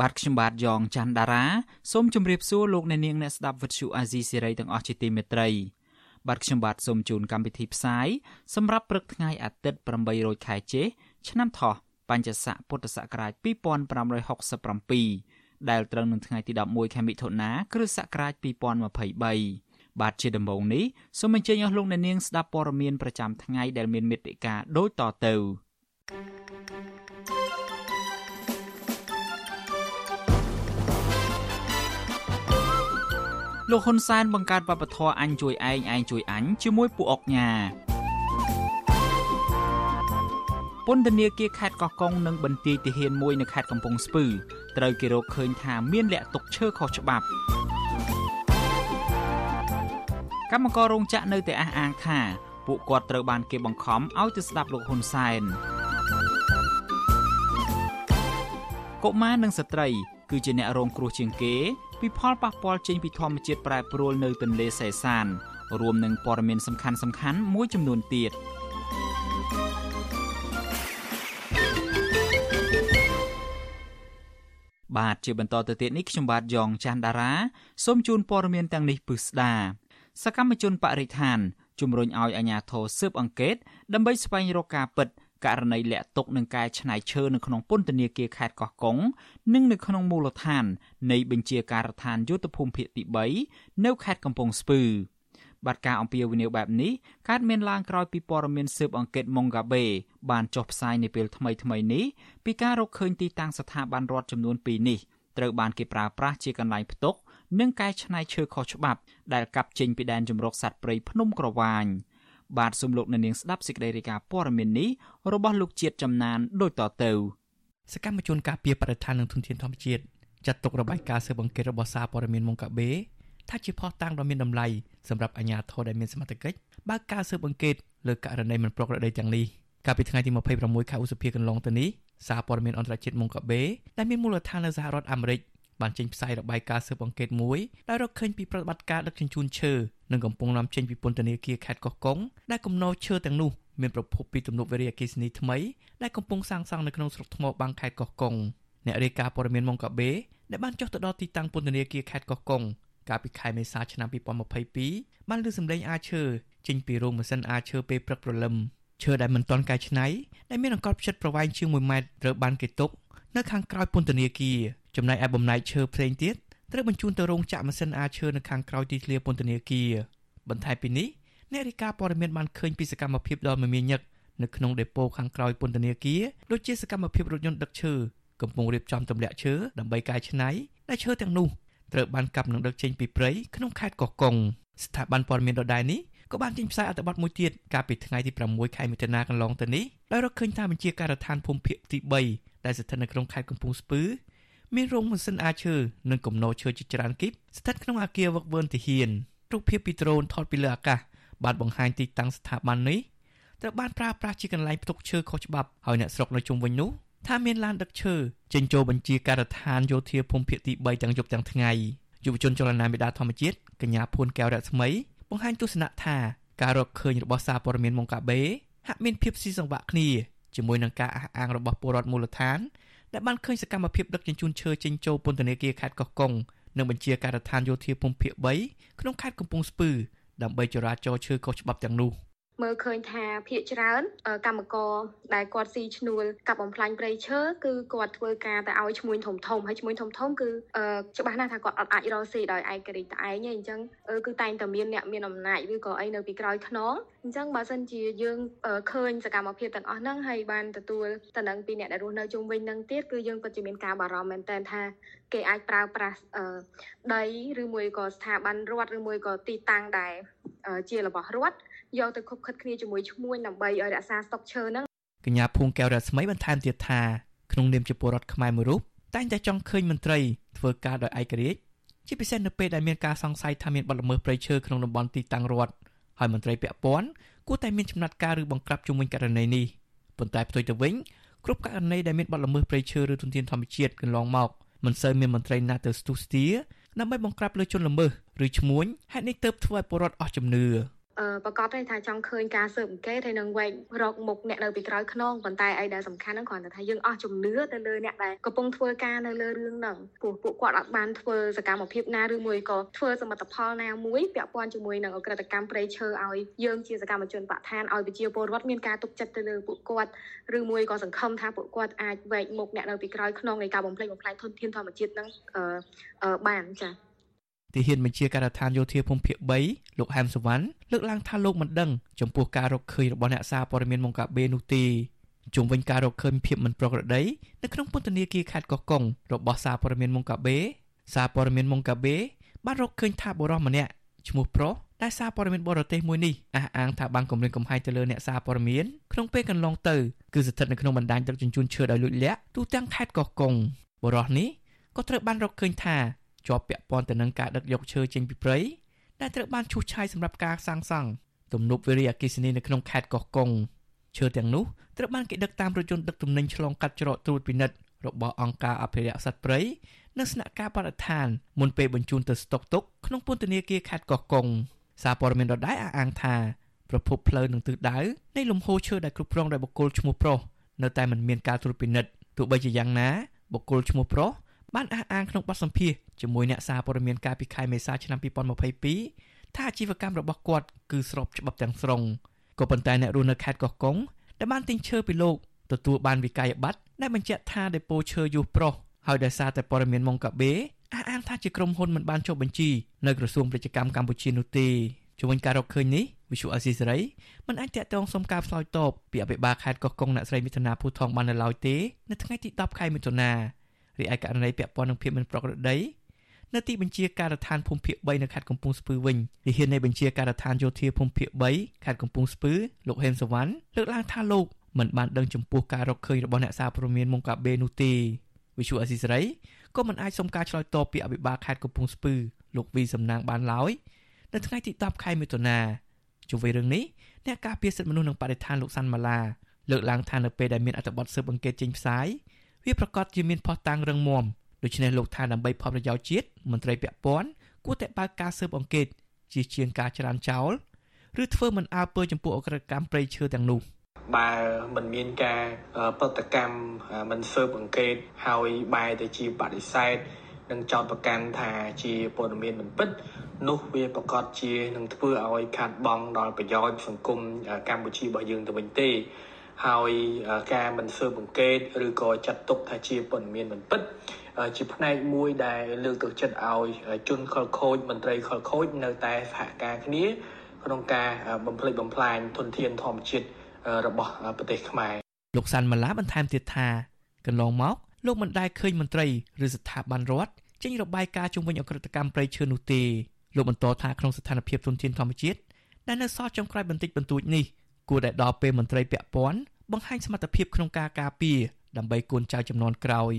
បាទខ្ញុំបាទយ៉ងច័ន្ទដារាសូមជម្រាបសួរលោកអ្នកនាងអ្នកស្ដាប់វិទ្យុអាស៊ីសេរីទាំងអស់ជាទីមេត្រីបាទខ្ញុំបាទសូមជូនកម្មវិធីផ្សាយសម្រាប់ព្រឹកថ្ងៃអាទិត្យ8រោចខែចេឆ្នាំថោះបញ្ញស័កពុទ្ធសករាជ2567ដែលត្រូវនឹងថ្ងៃទី11ខែមិថុនាគ្រិស្តសករាជ2023បាទជាដំបូងនេះសូមអញ្ជើញអស់លោកអ្នកនាងស្ដាប់ព័ត៌មានប្រចាំថ្ងៃដែលមានមេត្តាដូចតទៅ លោកហ៊ុនសែនបង្កើតវប្បធម៌អញជួយឯងឯងជួយអញជាមួយពួកអុកញ៉ាពន្ធនាគារខេត្តកោះកុងនិងបន្ទាយទាហានមួយនៅខេត្តកំពង់ស្ពឺត្រូវគេរកឃើញថាមានលាក់ទុកឈើខុសច្បាប់កម្មកររោងចក្រនៅតែអះអាងថាពួកគាត់ត្រូវបានគេបង្ខំឲ្យទៅស្ដាប់លោកហ៊ុនសែនកុមារនិងស្ត្រី គឺជាអ្នករងគ្រោះជាងគេ ពីផលប៉ះពាល់ចេញពីធម្មជាតិប្រែប្រួលនៅទន្លេសេសាន រួមនឹងព័ត៌មានសំខាន់ៗមួយចំនួនទៀត។បាទជាបន្តទៅទៀតនេះខ្ញុំបាទយ៉ងច័ន្ទដារាសូមជូនព័ត៌មានទាំងនេះពិស្ដាសកម្មជនបរិស្ថានជំរុញឲ្យអាជ្ញាធរស៊ើបអង្កេតដើម្បីស្វែងរកការពិត ករណីលាក់ទុកនឹងការឆ្នៃឈើនៅក្នុងពន្ធនាគារខេត្តកោះកុងនិងនៅក្នុងមូលដ្ឋាននៃបញ្ជាការដ្ឋានយុទ្ធភូមិភាគទី3នៅខេត្តកំពង់ស្ពឺ។បាត់ការអំពាវនាវបែបនេះកើតមានឡើងក្រោយពីព័ត៌មានស៊ើបអង្កេតម៉ុងហ្កាបេបានចុះផ្សាយនាពេលថ្មីថ្មីនេះពីការរកឃើញទីតាំងស្ថាប័នរដ្ឋចំនួន2នេះត្រូវបានគេប្រើប្រាស់ជាកន្លែងផ្ទុកនិងកែច្នៃឈើខុសច្បាប់ដែលកាប់ចេញពីដែនជម្រកសត្វព្រៃភ្នំក្រវាញ បាទសូមលោកអ្នកនាងស្ដាប់សេចក្តីរាយការណ៍ព័ត៌មាននេះរបស់លោកជាតិចំណានដូចតទៅសកម្មជនការពារបរិស្ថាននិងធនធានធម្មជាតិចាត់ទុករបាយការណ៍ស៊ើបអង្កេតរបស់សារព័ត៌មានម៉ុងកាបេថាជាផុសតាងដ៏មានតម្លៃសម្រាប់អាជ្ញាធរដែលមានសមត្ថកិច្ចបើកការស៊ើបអង្កេតលើករណីមិនប្រក្រតីទាំងនេះកាលពីថ្ងៃទី26ខែឧសភាកន្លងទៅនេះសារព័ត៌មានអន្តរជាតិមុងកាបេដែលមានមូលដ្ឋាននៅសហរដ្ឋអាមេរិក បានចេញផ្សាយរបាយការណ៍ស៊ើបអង្កេតមួយដែលរកឃើញពីប្រតិបត្តិការដឹកជញ្ជូនឈើនិងកំពុងនាំចេញពីពន្ធនាគារខេត្តកោះកុងដែលគំនរឈើទាំងនោះមានប្រភពពីទំនប់វារីអគ្គិសនីថ្មីដែលកំពុងសាងសង់នៅក្នុងស្រុកថ្មបាំងខេត្តកោះកុងអ្នករាយការណ៍ព័ត៌មានមុងកាបេដែលបានចុះទៅដល់ទីតាំងពន្ធនាគារខេត្តកោះកុងកាលពីខែមេសាឆ្នាំ2022បានលើសម្លេងអាឈើចេញពីរោងម៉ាស៊ីនអាឈើពេលព្រឹកព្រលឹមឈើដែលមិនទាន់កែច្នៃដែលមានអង្កត់ផ្ចិតប្រវែងជាង1ម៉ែត្រត្រូវបានគេទុកនៅខាងក្រោយពន្ធនាគារ ចំណែកឯបំណែកឈើផ្សេងទៀតត្រូវបញ្ជូនទៅរោងចក្រម៉ាស៊ីនអាឈើនៅខាងក្រោយទីធ្លាពន្ធនាគារបន្ថែមពីនេះអ្នករាយការណ៍ព័ត៌មានបានឃើញពីសកម្មភាពដ៏មមាញឹកនៅក្នុងដេប៉ូខាងក្រោយពន្ធនាគារដូចជាសកម្មភាពរថយន្តដឹកឈើកំពុងរៀបចំទម្លាក់ឈើដើម្បីកែច្នៃដែលឈើទាំងនោះត្រូវបានកាប់និងដឹកចេញពីព្រៃក្នុងខេត្តកោះកុងស្ថាប័នព័ត៌មានដដែលនេះក៏បានចេញផ្សាយអត្ថបទមួយទៀតកាលពីថ្ងៃទី6ខែមិថុនាកន្លងទៅនេះដោយរកឃើញថាបញ្ជាការដ្ឋានភូមិភាគទី3ដែលស្ថិតនៅក្នុងខេត្តកំពង់ស្ពឺ មានរោងម៉ាស៊ីនអាឈើនិងគំនរឈើជាច្រើនគីបស្ថិតក្នុងអគារវឹកវើនទាហានរូបភាពពីដ្រូនថតពីលើអាកាសបានបង្ហាញទីតាំងស្ថាប័ននេះត្រូវបានប្រើប្រាស់ជាកន្លែងផ្ទុកឈើខុសច្បាប់ហើយអ្នកស្រុកនៅជុំវិញនោះថាមានឡានដឹកឈើចេញចូលបញ្ជាការដ្ឋានយោធាភូមិភាគទី3ទាំងយប់ទាំងថ្ងៃយុវជនចលនាមេដាធម្មជាតិកញ្ញាភួនកែវរស្មីបង្ហាញទស្សនៈថាការរកឃើញរបស់សារព័ត៌មានម៉ុងកាបេហាក់មានភាពស៊ីសង្វាក់គ្នាជាមួយនឹងការអះអាងរបស់ពលរដ្ឋមូលដ្ឋាន ដែលបានឃើញសកម្មភាពដឹកជញ្ជូនឈើចេញចូលពន្ធនាគារខេត្តកោះកុងនិងបញ្ជាការដ្ឋានយោធាភូមិភាគ3ក្នុងខេត្តកំពង់ស្ពឺដើម្បីចរាចរឈើខុសច្បាប់ទាំងនោះ។ មើលឃើញថាភាកច្រើនកម្មករដែលគាត់ស៊ីឈ្នួលកាប់បំផ្លាញព្រៃឈើគឺគាត់ធ្វើការទៅឲ្យឈ្មួញធំធំហើយឈ្មួញធំធំគឺច្បាស់ណាស់ថាគាត់អត់អាចរកស៊ីដោយឯករាជ្យតែឯងទេអញ្ចឹងគឺតែងតែមានអ្នកមានអំណាចឬក៏អីនៅពីក្រោយខ្នងអញ្ចឹងបើសិនជាយើងឃើញសកម្មភាពទាំងអស់ហ្នឹងហើយបានទទួលតំណែងពីអ្នកដែលរស់នៅជុំវិញហ្នឹងទៀតគឺយើងពិតជាមានការបារម្ភមែនតើថាគេអាចប្រើប្រាស់ដីឬមួយក៏ស្ថាប័នរដ្ឋឬមួយក៏ទីតាំងដែលជារបស់រដ្ឋ យកទៅខុបខិតគ្នាជាមួយឈ្មួញដើម្បីឲ្យរក្សាស្តុកឈើហ្នឹងកញ្ញាភួងកែវរស្មីបន្ថែមទៀតថាក្នុងនាមជាពលរដ្ឋខ្មែរមួយរូបតែងតែចង់ឃើញមន្ត្រីធ្វើការដោយឯករាជ្យជាពិសេសនៅពេលដែលមានការសង្ស័យថាមានបទល្មើសព្រៃឈើក្នុងតំបន់ទីតាំងរដ្ឋហើយមន្ត្រីពាក់ព័ន្ធគួរតែមានចំណាត់ការឬបង្ក្រាបជុំវិញករណីនេះប៉ុន្តែផ្ទុយទៅវិញគ្រប់ករណីដែលមានបទល្មើសព្រៃឈើឬទុនធានធម្មជាតិកន្លងមកមិនសូវមានមន្ត្រីណាទៅស្ទុះស្ទាដើម្បីបង្ក្រាបលើជនល្មើសឬឈ្មួញហេតុនេះទើបធ្វើឲ្យពលរដ្ឋអស់ជំនឿអឺ ប្រកាសទេថាចង់ឃើញការស៊ើបអង្កេតហើយនឹងវែករកមុខអ្នកនៅពីក្រោយខ្នងប៉ុន្តែអីដែលសំខាន់ហ្នឹងគ្រាន់តែថាយើងអស់ជំនឿទៅលើអ្នកដែលកំពុងធ្វើការនៅលើរឿងហ្នឹងព្រោះពួកគាត់អត់បានធ្វើសកម្មភាពណាឬមួយក៏ធ្វើសមិទ្ធផលណាមួយពាក់ព័ន្ធជាមួយនឹងអក្រិតកម្មព្រៃឈើឲ្យយើងជាសកម្មជនបកឋានឲ្យប្រជាពលរដ្ឋមានការទុកចិត្តទៅលើពួកគាត់ឬមួយក៏សង្ឃឹមថាពួកគាត់អាចវែកមុខអ្នកនៅពីក្រោយខ្នងនៃការបំផ្លិចបំផ្លាញធនធានធម្មជាតិហ្នឹងអឺបានចា៎ ទាហានបញ្ជាការដ្ឋានយោធាភូមិភាគ3លោកហែមសវណ្ណលើកឡើងថាលោកមិនដឹងចំពោះការរកឃើញរបស់អ្នកសារព័ត៌មានម៉ុងកាបេនោះទេជុំវិញការរកឃើញភាពមិនប្រក្រតីនៅក្នុងពន្ធនាគារខេត្តកោះកុងរបស់សារព័ត៌មានម៉ុងកាបេសារព័ត៌មានម៉ុងកាបេបានរកឃើញថាបុរសម្នាក់ឈ្មោះប្រុសដែលសារព័ត៌មានបរទេសមួយនេះអះអាងថាបានគម្រាមកំហែងទៅលើអ្នកសារព័ត៌មានក្នុងពេលកន្លងទៅគឺស្ថិតនៅក្នុងបណ្ដាញដឹកជញ្ជូនឈើដោយលួចលាក់ទូទាំងខេត្តកោះកុងបុរសនេះក៏ត្រូវបានរកឃើញថា ជាប់ពាក់ព័ន្ធទៅនឹងការដឹកយកឈើចេញពីព្រៃដែលត្រូវបានឈូសឆាយសម្រាប់ការសាងសង់ទំនប់វារីអគ្គិសនីនៅក្នុងខេត្តកោះកុងឈើទាំងនោះត្រូវបានគេដឹកតាមរថយន្តដឹកទំនិញឆ្លងកាត់ច្រកត្រួតពិនិត្យរបស់អង្គការអភិរក្សសត្វព្រៃនិងស្នាក់ការបរិស្ថានមុនពេលបញ្ជូនទៅស្តុកទុកក្នុងពន្ធនាគារខេត្តកោះកុងសារព័ត៌មានដដែលអះអាងថាប្រភពផ្លូវនិងទិសដៅនៃលំហូរឈើដែលគ្រប់គ្រងដោយបុគ្គលឈ្មោះប្រុសនៅតែមិនមានការត្រួតពិនិត្យទោះបីជាយ៉ាងណាបុគ្គលឈ្មោះប្រុស បានអះអាងក្នុងបទសម្ភាសន៍ជាមួយអ្នកសារព័ត៌មានកាលពីខែមេសាឆ្នាំ2022ថាអាជីវកម្មរបស់គាត់គឺស្របច្បាប់ទាំងស្រុងក៏ប៉ុន្តែអ្នករស់នៅខេត្តកោះកុងដែលបានទិញឈើពីលោកទទួលបានវិក័យប័ត្រដែលបញ្ជាក់ថាដេប៉ូឈើយុះប្រុសហើយដោយសារតែព័ត៌មានម៉ុងកាបេអះអាងថាជាក្រុមហ៊ុនមិនបានចុះបញ្ជីនៅក្រសួងពាណិជ្ជកម្មកម្ពុជានោះទេជំវិញការរកឃើញនេះវិសុអាស៊ីសេរីមិនអាចតាក់ទងសុំការឆ្លើយតបពីអភិបាលខេត្តកោះកុងអ្នកស្រីមិថុនាភូថងបាននៅឡើយទេនៅថ្ងៃទី10ខែមិថុនា រីឯករណីពាក់ព័ន្ធនឹងភាពមិនប្រក្រតីនៅទីបញ្ជាការដ្ឋានភូមិភាគ3នៅខេត្តកំពង់ស្ពឺវិញទាហាននៃបញ្ជាការដ្ឋានយោធាភូមិភាគ3ខេត្តកំពង់ស្ពឺលោកហេមសវណ្ណលើកឡើងថាលោកមិនបានដឹងចំពោះការរកឃើញរបស់អ្នកសារព័ត៌មានមុងកាបេនោះទេវិសុអេស៊ីសរ៉ៃក៏មិនអាចសុំការឆ្លើយតបពីអភិបាលខេត្តកំពង់ស្ពឺលោកវីសំណាងបានឡើយនៅថ្ងៃទី10ខែមិថុនាជុំវិញរឿងនេះអ្នកការពារសិទ្ធិមនុស្សនិងបរិស្ថានលោកសាន់ម៉ាឡាលើកឡើងថានៅពេលដែលមានអត្ថបទស៊ើបអង្កេតចេញផ្សាយ វាប្រកាសជាមានផុសតាំងរឹងមាំដូច្នេះលោកថាដើម្បីផលប្រយោជន៍ជាតិមន្ត្រីពាក់ព័ន្ធគួរតែបើកការស៊ើបអង្កេតជាជាងការច្រានចោលឬធ្វើមិនអើពើចំពោះអក្រិតកម្មព្រៃឈើទាំងនោះបើមិនមានការប្រតិកម្មមិនស៊ើបអង្កេតហើយបែរទៅជាបដិសេធនឹងចោទប្រកាន់ថាជាព័ត៌មានមិនពិតនោះវាប្រកាសជានឹងធ្វើឲ្យខាត់បងដល់ប្រយោជន៍សង្គមកម្ពុជារបស់យើងទៅវិញទេ ហើយការមិនស៊ើបអង្កេតឬក៏ចាត់ទុកថាជាព័ត៌មានមិនពិតជាផ្នែកមួយដែលលើកទឹកចិត្តឲ្យជនខលខូចមន្ត្រីខលខូចនៅតែសហការគ្នាក្នុងការបំផ្លិចបំផ្លាញធនធានធម្មជាតិរបស់ប្រទេសខ្មែរលោកសាន់ម៉ាឡាបន្ថែមទៀតថាកន្លងមកលោកមិនដែលឃើញមន្ត្រីឬស្ថាប័នរដ្ឋចេញរបាយការណ៍ជុំវិញអក្រិតកម្មព្រៃឈើនោះទេលោកបន្តថាក្នុងស្ថានភាពធនធានធម្មជាតិដែលនៅសល់ចុងក្រោយបន្តិចបន្តួចនេះគួរតែដល់ពេលមន្ត្រីពាក់ព័ន្ធ បង្ហាញសមត្ថភាពក្នុងការការពារដើម្បីកូនចៅចំនួនក្រោយ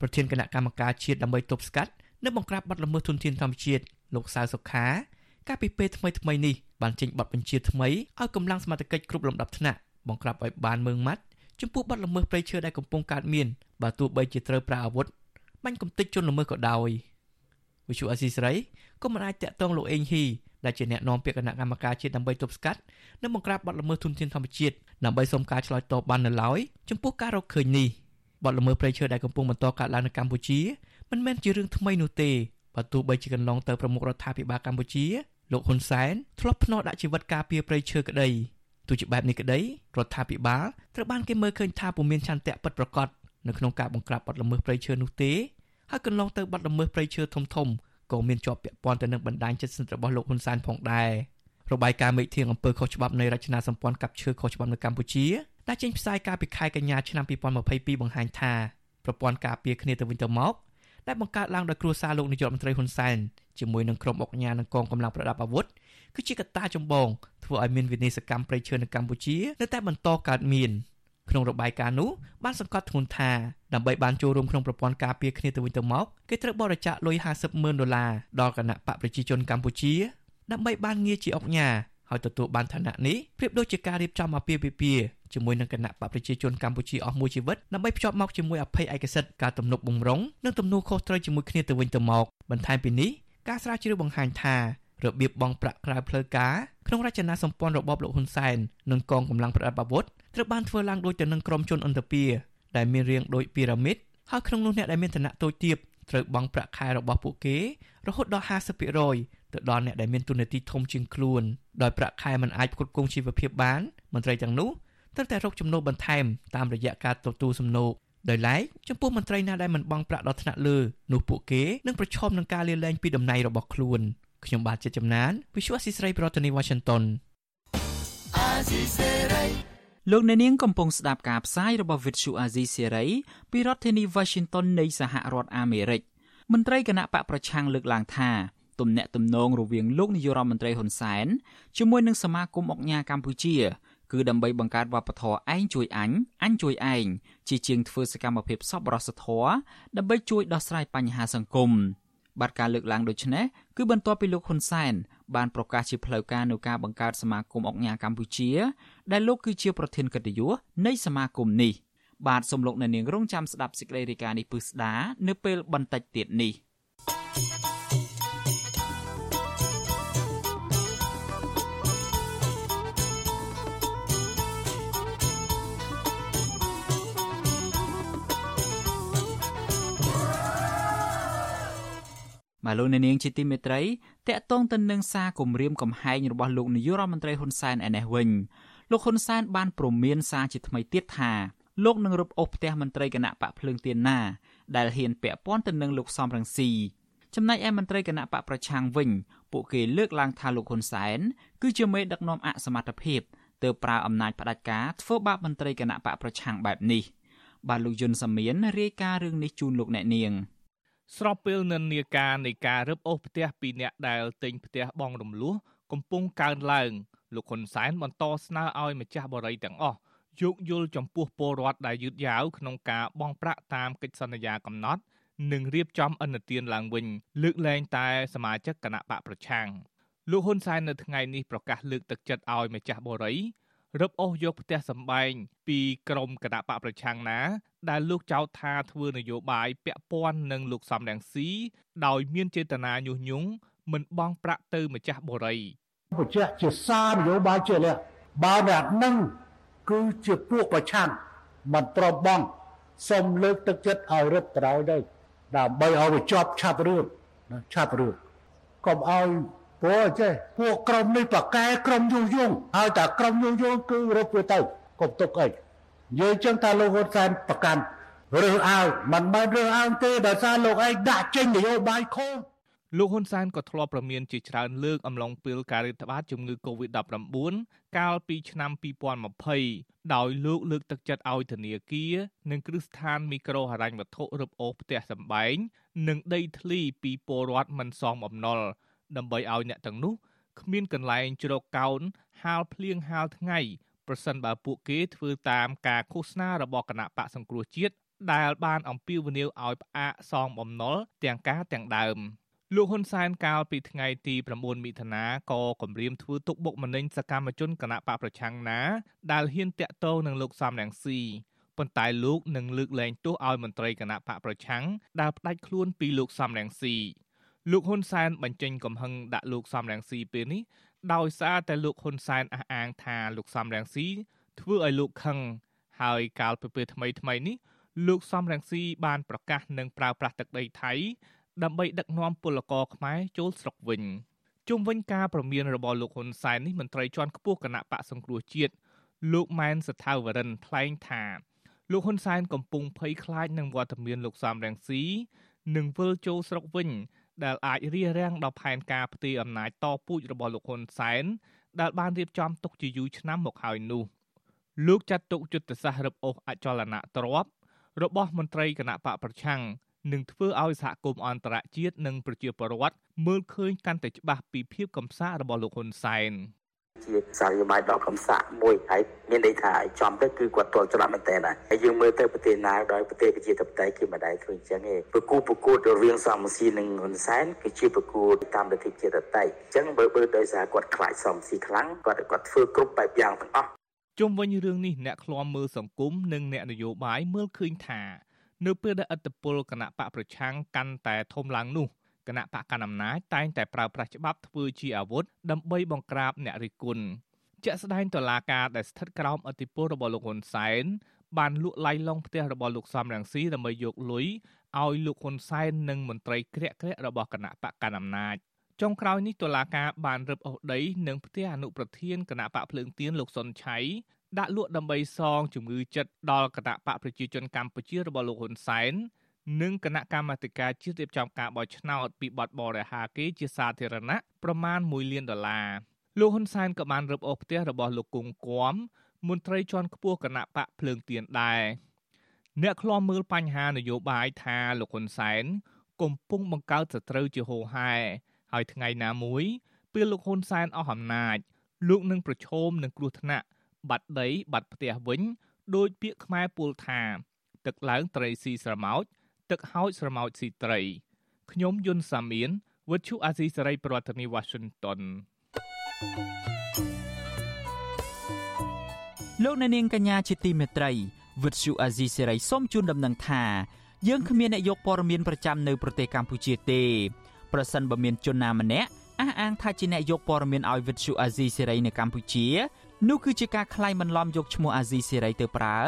ប្រធានគណៈកម្មការជាតិដើម្បីទប់ស្កាត់និងបង្ក្រាបបទល្មើសធនធានធម្មជាតិលោកសៅសុខាកាលពីពេលថ្មីថ្មីនេះបានចេញបទបញ្ជាថ្មីឲ្យកម្លាំងសមត្ថកិច្ចគ្រប់លំដាប់ថ្នាក់បង្ក្រាបឲ្យបានមើងម៉ាត់ចំពោះបទល្មើសព្រៃឈើដែលកំពុងកើតមានបើទោះបីជាត្រូវប្រើអាវុធបាញ់កំទេចជនល្មើសក៏ដោយវិសុអាស៊ីសេរីក៏មិនអាចតាក់ទងលោកអេងហ៊ី ដែលជាអ្នកនាំពាក្យគណៈកម្មការជាតិដើម្បីទប់ស្កាត់និងបង្ក្រាបបទល្មើសធនធានធម្មជាតិដើម្បីសុំការឆ្លើយតបបាននៅឡើយចំពោះការរកឃើញនេះបទល្មើសព្រៃឈើដែលកំពុងបន្តកើតឡើងនៅកម្ពុជាមិនមែនជារឿងថ្មីនោះទេបើទោះបីជាកន្លងទៅប្រមុខរដ្ឋាភិបាលកម្ពុជាលោកហ៊ុនសែនធ្លាប់ភ្នាល់ដាក់ជីវិតការពារព្រៃឈើក្តីទោះជាបែបនេះក្តីរដ្ឋាភិបាលត្រូវបានគេមើលឃើញថាពុំមានឆន្ទៈពិតប្រាកដនៅក្នុងការបង្ក្រាបបទល្មើសព្រៃឈើនោះទេហើយកន្លងទៅបទល្មើសព្រៃឈើធំធំ ក៏មានជាប់ពាក់ព័ន្ធទៅនឹងបណ្ដាញជិតស្និទ្ធរបស់លោកហ៊ុនសែនផងដែររបាយការណ៍មេធាងអំពើខុសច្បាប់នៃរចនាសម្ព័ន្ធកັບឈើខុសច្បាប់នៅកម្ពុជាដែលចេញផ្សាយកាលពីខែកញ្ញាឆ្នាំ2022បង្ហាញថាប្រព័ន្ធការពារគ្នាទៅវិញទៅមកដែលបង្កើតឡើងដោយគ្រួសារលោកនាយករដ្ឋមន្ត្រីហ៊ុនសែនជាមួយនឹងក្រុមអុកញ៉ានិងកងកម្លាំងប្រដាប់អាវុធគឺជាកត្តាចម្បងធ្វើឲ្យមានវិនាសកម្មប្រៃឈើនៅកម្ពុជានៅតែបន្តកើតមាន ក្នុងរបាយការណ៍នោះបានសង្កត់ធ្ងន់ថាដើម្បីបានចូលរួមក្នុងប្រព័ន្ធការពារគ្នាទៅវិញទៅមកគេត្រូវបរិច្ចាគលុយ50ម៉ឺនដុល្លារដល់គណៈបកប្រជាជនកម្ពុជា ដើម្បីបានងារជាអង្គញាហើយទទួលបានឋានៈនេះប្រៀបដូចជាការរៀបចំអាពាហ៍ពិពាហ៍ជាមួយនឹងគណៈបកប្រជាជនកម្ពុជាអស់មួយជីវិតដើម្បីភ្ជាប់មកជាមួយអភ័យឯកសិទ្ធិការទំនុកបំរុងនិងទំនួលខុសត្រូវជាមួយគ្នាទៅវិញទៅមកបន្ថែមពីនេះការស្រាវជ្រាវបង្ហាញថារបៀបបង់ប្រាក់ក្រៅផ្លូវការក្នុងរចនាសម្ព័ន្ធរបបលោកហ៊ុនសែននិងកងកម្លាំងប្រដាប់អាវុធ ត្រូវបានធ្វើឡើងដោយទៅនឹងក្រុមជនអន្តពាដែលមានរាងដូចពីរ៉ាមីតហើយក្នុងនោះអ្នកដែលមានឋានៈតូចទាបត្រូវបង់ប្រាក់ខែរបស់ពួកគេរហូតដល់50%ទៅដល់អ្នកដែលមានទូនាទីធំជាងខ្លួនដោយប្រាក់ខែមិនអាចផ្គត់ផ្គង់ជីវភាពបានមន្ត្រីទាំងនោះត្រូវតែរកចំណូលបន្ថែមតាមរយៈការទទួលសំណូកដោយឡែកចំពោះមន្ត្រីណាដែលមិនបង់ប្រាក់ដល់ថ្នាក់លើនោះពួកគេនឹងប្រឈមនឹងការលាលែងពីតំណែងរបស់ខ្លួនខ្ញុំបាទជាចំណាន Visual ស៊ីស្រីប្រធានាទី Washington លោកអ្នកនាងកំពុងស្ដាប់ការផ្សាយរបស់ Vuthu Azizi Serai ពីរដ្ឋធានី Washington នៃសហរដ្ឋអាមេរិកមន្ត្រីគណៈបកប្រឆាំងលើកឡើងថាទំនាក់ទំនងរវាងលោកនាយរដ្ឋមន្ត្រីហ៊ុនសែនជាមួយនឹងសមាគមអង្គការកម្ពុជា គឺដើម្បីបង្កើតវប្បធម៌ឯងជួយអញអញជួយឯងជាជាងធ្វើសកម្មភាពសប្បុរសធម៌ដើម្បីជួយដោះស្រាយបញ្ហាសង្គមបាទការលើកឡើងដូចនេះគឺបន្ទាប់ពីលោកហ៊ុនសែន បានប្រកាសជាផ្លូវការនៅការបង្កើតសមាគមអង្គការកម្ពុជា ដែលលោកគឺជាប្រធានកិត្តិយសនៃសមាគមនេះបាទសូមលោកអ្នកនាងរងចាំស្ដាប់សេចក្តីរាយការណ៍នេះពឹស្ដានៅពេលបន្តិចទៀតនេះ បាទលោកអ្នកនាងជាទីមេត្រីតកតងទៅនឹងសារគម្រាមកំហែងរបស់លោកនាយករដ្ឋមន្ត្រីហ៊ុនសែនឯនេះវិញលោកហ៊ុនសែនបានព្រមានសារជាថ្មីទៀតថាលោកនឹងរឹបអូសផ្ទះមន្ត្រីគណៈបកភ្លើងទៀនណាដែលហ៊ានពាក់ព័ន្ធទៅនឹងលោកសំរងស៊ីចំណែកឯមន្ត្រីគណៈបកប្រឆាំងវិញពួកគេលើកឡើងថាលោកហ៊ុនសែនគឺជាមេដឹកនាំអសមត្ថភាពទើបប្រើអំណាចផ្ដាច់ការធ្វើបាបមន្ត្រីគណៈបកប្រឆាំងបែបនេះបាទលោកយុនសាមៀនរាយការណ៍រឿងនេះជូនលោកអ្នកនាង។ ស្របពេលនិន្នាការនៃការរឹបអូសផ្ទះពីអ្នកដែលទិញផ្ទះបងរំលោះកំពុងកើនឡើងលោកហ៊ុនសែនបន្តស្នើឲ្យម្ចាស់បរិយាទាំងអស់យោគយល់ចំពោះពលរដ្ឋដែលយឺតយ៉ាវក្នុងការបង់ប្រាក់តាមកិច្ចសន្យាកំណត់ និងរៀបចំអនុទានឡើងវិញ លើកលែងតែសមាជិកគណៈបកប្រឆាំងលោកហ៊ុនសែននៅថ្ងៃនេះប្រកាសលើកទឹកចិត្តឲ្យម្ចាស់បរិយា រឹបអូសយកផ្ទះសម្បែងពីក្រមគណៈបកប្រឆាំងណា ដែលលោកចោទថាធ្វើនយោបាយពាក់ព័ន្ធនឹងលោកសំរងស៊ីដោយមានចេតនាញុះញង់មិនបង់ប្រាក់ទៅម្ចាស់បរិយបញ្ជាក់ជាសារនយោបាយជាលះបើអ្នកនឹងគឺជាពួកប្រឆាំងមិនប្រមបងសូមលើកទឹកចិត្តឲ្យរឹតក្រោយទៅដើម្បីឲ្យវាជាប់ឆាប់រឿងឆាប់រឿងកុំឲ្យ ព្រោះចេះពួកក្រុមនេះប្រកែក្រុមយុយងហើយតែក្រុមយុយងគឺរឹបវាទៅកុំទុកអីនិយាយចឹងថាលោកហ៊ុនសែនប្រកាន់រើសអើងមិនមែនរើសអើងទេដោយសារលោកឯងដាក់ចេញនយោបាយខុសលោកហ៊ុនសែនក៏ធ្លាប់ប្រមានជាច្រើនលើកអំឡុងពេលការរាតត្បាតជំងឺ Covid-19 កាលពីឆ្នាំ2020ដោយលោកលើកទឹកចិត្តឲ្យធនាគារនិងគ្រឹះស្ថានមីក្រូហិរញ្ញវត្ថុរឹបអូសផ្ទះសម្បែងនិងដីធ្លីពីពលរដ្ឋមិនសមអំណុល ដើម្បីឲ្យអ្នកទាំងនោះគ្មានកន្លែងជ្រកកោនហាលភ្លៀងហាលថ្ងៃប្រសិនបើពួកគេធ្វើតាមការឃោសនារបស់គណៈបកសង្គ្រោះជាតិដែលបានអំពាវនាវឲ្យផ្អាកសងបំណុលទាំងការទាំងដើមលោកហ៊ុនសែនកាលពីថ្ងៃទី9មិថុនាក៏គម្រាមធ្វើទុកបុកម្នេញសកម្មជនគណៈបកប្រឆាំងណាដែលហ៊ានតាក់ទងនឹងលោកសំរងស៊ីប៉ុន្តែលោកនឹងលើកលែងទោសឲ្យមន្ត្រីគណៈបកប្រឆាំងដែលផ្ដាច់ខ្លួនពីលោកសំរងស៊ី លោកហ៊ុនសែនបញ្ចេញកំហឹងដាក់លោកសំរងស៊ីពេលនេះដោយសារតែលោកហ៊ុនសែនអះអាងថាលោកសំរងស៊ីធ្វើឲ្យលោកខឹងហើយកាលពីពេលថ្មីថ្មីនេះលោកសំរងស៊ីបានប្រកាសនឹងប្រើប្រាស់ទឹកដីថៃ ដើម្បីដឹកនាំពលករខ្មែរចូលស្រុកវិញជុំវិញការប្រមានរបស់លោកហ៊ុនសែននេះមន្ត្រីជាន់ខ្ពស់គណៈបកសង្គ្រោះជាតិលោកម៉ែនសថាវរិនថ្លែងថាលោកហ៊ុនសែនកំពុងភ័យខ្លាចនឹងវត្តមានលោកសំរងស៊ីនឹងវិលចូលស្រុកវិញ ដែលអាចរារាំងដល់ផែនការផ្ទេរអំណាចតពូជរបស់លោកហ៊ុនសែនដែលបានរៀបចំទុកជាយូរឆ្នាំមកហើយនោះលោកចាត់ទុកយុទ្ធសាស្ត្ររឹបអូសអចលនទ្រព្យរបស់មន្ត្រីគណៈបកប្រឆាំងនឹងធ្វើឲ្យសហគមន៍អន្តរជាតិនិងប្រជាពលរដ្ឋមើលឃើញកាន់តែច្បាស់ពីភាពកំសាករបស់លោកហ៊ុនសែនគឺ ជាសារយោបាយដ៏កំសាកមួយហើយមានន័យថាចំទៅគឺគាត់ទាល់ច្រឡំមែនតើហើយយើងមើលទៅប្រទេសណាដោយប្រទេសប្រជាធិបតេយ្យគឺមិនដែលធ្វើអញ្ចឹងទេប្រគូប្រកួតរវាងសំស៊ីនិងហ៊ុនសែនគឺជាប្រគួតតាមលទ្ធិប្រជាធិបតេយ្យអញ្ចឹងបើបើដោយសារគាត់ខ្លាចសំស៊ីខ្លាំងគាត់គាត់ធ្វើគ្រប់បែបយ៉ាងទាំងអស់ជុំវិញរឿងនេះអ្នកឃ្លាំមើលសង្គមនិងអ្នកនយោបាយមើលឃើញថា នៅពេលដែលអត្តពលគណៈបកប្រឆាំងកាន់តែធំឡើងនោះ គណៈបកកណ្ដាលអំណាចតែងតែប្រើប្រាស់ច្បាប់ធ្វើជាអាវុធដើម្បីបង្ក្រាបអ្នករិះគន់ជាក់ស្ដែងតុលាការដែលស្ថិតក្រោមអធិបតេយ្យរបស់លោកហ៊ុនសែនបានលក់ឡៃឡុងផ្ទះរបស់លោកសំរងស៊ីដើម្បីយកលុយឲ្យលោកហ៊ុនសែននិងមន្ត្រីក្រាក់ក្រាក់របស់គណៈបកកណ្ដាលអំណាចចុងក្រោយនេះតុលាការបានរឹបអូសដីនិងផ្ទះអនុប្រធានគណៈបកភ្លើងទៀនលោកសុនឆៃដាក់លក់ដើម្បីសងជំងឺចិត្តដល់គណៈបកប្រជាជនកម្ពុជារបស់លោកហ៊ុនសែន និងគណៈកម្មាធិការជាតិរៀបចំការបោះឆ្នោតពីបទបរិហាគេជាសាធារណៈប្រមាណ1លានដុល្លារលោកហ៊ុនសែនក៏បានរឹបអូសផ្ទះរបស់លោកគង់គួមមន្ត្រីជាន់ខ្ពស់គណៈបកភ្លើងទៀនដែរអ្នកខ្លាំមើលបញ្ហានយោបាយថាលោកហ៊ុនសែនកំពុងបង្កើតសត្រូវជាហូរហែហើយថ្ងៃណាមួយពេលលោកហ៊ុនសែនអស់អំណាច លោកនឹងប្រឈមនឹងគ្រោះថ្នាក់បាត់ដីបាត់ផ្ទះវិញដោយពាក្យខ្មែរពោលថា ទឹកឡើងត្រីស៊ីស្រមោច ទឹកហោចស្រមោចស៊ីត្រីខ្ញុំយុនសាមៀនវិទ្យុអាស៊ីសេរីប្រធានាទី Washington លោកអ្នកនាងកញ្ញាជាទីមេត្រីវិទ្យុអាស៊ីសេរីសូមជូនដំណឹងថាយើងគ្មានអ្នកយកព័ត៌មានប្រចាំនៅប្រទេសកម្ពុជាទេប្រសិនបើមានជនណាម្នាក់ អះអាងថាជាអ្នកយកព័ត៌មានឲ្យវិទ្យុអាស៊ីសេរីនៅកម្ពុជានោះគឺជាការក្លែងបន្លំយកឈ្មោះអាស៊ីសេរីទៅប្រើ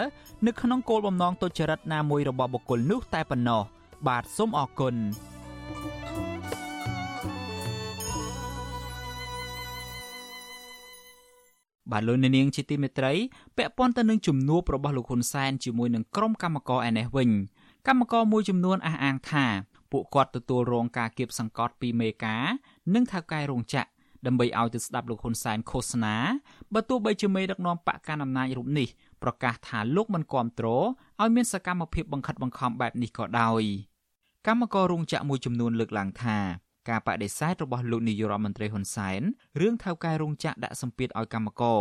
នៅក្នុងគោលបំណងទុច្ចរិតណាមួយរបស់បុគ្គលនោះតែប៉ុណ្ណោះបាទសូមអរគុណបាទលោកនាងជាទីមេត្រីពាក់ព័ន្ធទៅនឹងជំនួបរបស់លោកហ៊ុនសែនជាមួយនឹងក្រុមកម្មករឯនេះវិញកម្មករមួយចំនួនអះអាងថាពួកគាត់ទទួលរងការគៀបសង្កត់ពីមេការ និងថៅកែរោងចក្រដើម្បីឲ្យទៅស្ដាប់លោកហ៊ុនសែនឃោសនាបើទោះបីជាមេដឹកនាំបកកណ្ដាលអំណាចរូបនេះប្រកាសថាលោកមិនគាំទ្រឲ្យមានសកម្មភាពបង្ខិតបង្ខំបែបនេះក៏ដោយកម្មកររោងចក្រមួយចំនួនលើកឡើងថាការបដិសេធរបស់លោកនាយរដ្ឋមន្ត្រីហ៊ុនសែនរឿងថៅកែរោងចក្រដាក់សម្ពាធឲ្យកម្មករ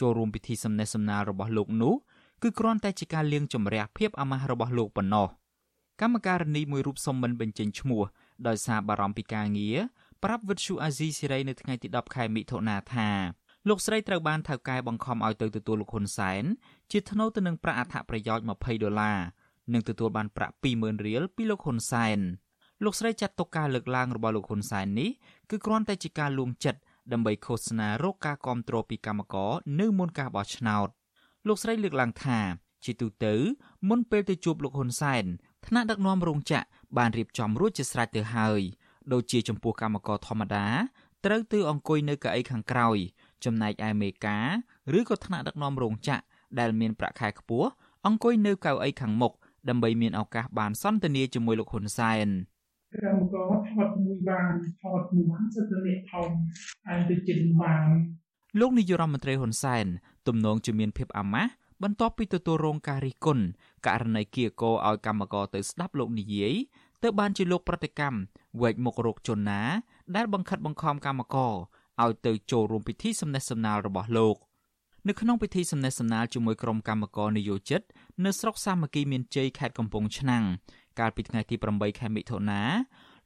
ចូលរួមពិធីសំណេះសំណាលរបស់លោកនោះគឺគ្រាន់តែជាការលាងជម្រះភាពអាម៉ាស់របស់លោកប៉ុណ្ណោះកម្មការនីមួយរូបសុំមិនបញ្ចេញឈ្មោះដោយសារបារម្ភពីការងារ ប្រាប់វិទ្យុអាស៊ីសេរីនៅថ្ងៃទី10ខែមិថុនាថាលោកស្រីត្រូវបានថៅកែបង្ខំឲ្យទៅទទួលលោកហ៊ុនសែនជាថ្នូវទៅនឹងប្រាក់អត្ថប្រយោជន៍20ដុល្លារនិងទទួលបានប្រាក់20000រៀលពីលោកហ៊ុនសែនលោកស្រីចាត់ទុកការលើកឡើងរបស់លោកហ៊ុនសែននេះគឺគ្រាន់តែជាការលួងចិត្តដើម្បីឃោសនារកការគ្រប់គ្រងពីកម្មករនៅមុនការបោះឆ្នោតលោកស្រីលើកឡើងថាជាទូទៅមុនពេលទៅជួបលោកហ៊ុនសែនថ្នាក់ដឹកនាំរោងចក្របានរៀបចំរួចជាស្រេចទៅហើយ ដូចជាចំពោះកម្មករធម្មតាត្រូវទៅអង្គុយនៅកៅអីខាងក្រោយ ចំណែកឯមេការឬក៏ថ្នាក់ដឹកនាំរោងចក្រដែលមានប្រាក់ខែខ្ពស់អង្គុយនៅកៅអីខាងមុខដើម្បីមានឱកាសបានសន្ទនាជាមួយលោកហ៊ុនសែនកម្មករថតមួយបានថតមួយបានសិទ្ធិអ្នកថោឯងទៅជិនបានលោកនាយរដ្ឋមន្ត្រីហ៊ុនសែនទំនងជាមានភាពអាម៉ាស់បន្ទាប់ពីទទួលរងការរិះគន់ករណីគៀកោឲ្យកម្មករទៅស្ដាប់លោកនិយាយទើបបានជាលោកប្រតិកម្ម វែកមុខរកជនណា ដែលបង្ខិតបង្ខំកម្មករឲ្យទៅចូលរួមពិធីសំណេះសំណាលរបស់លោកនៅក្នុងពិធីសំណេះសំណាលជាមួយក្រុមកម្មករនយោជិត នៅស្រុកសាមគ្គីមានជ័យខេត្តកំពង់ឆ្នាំងកាលពីថ្ងៃទី8ខែមិថុនា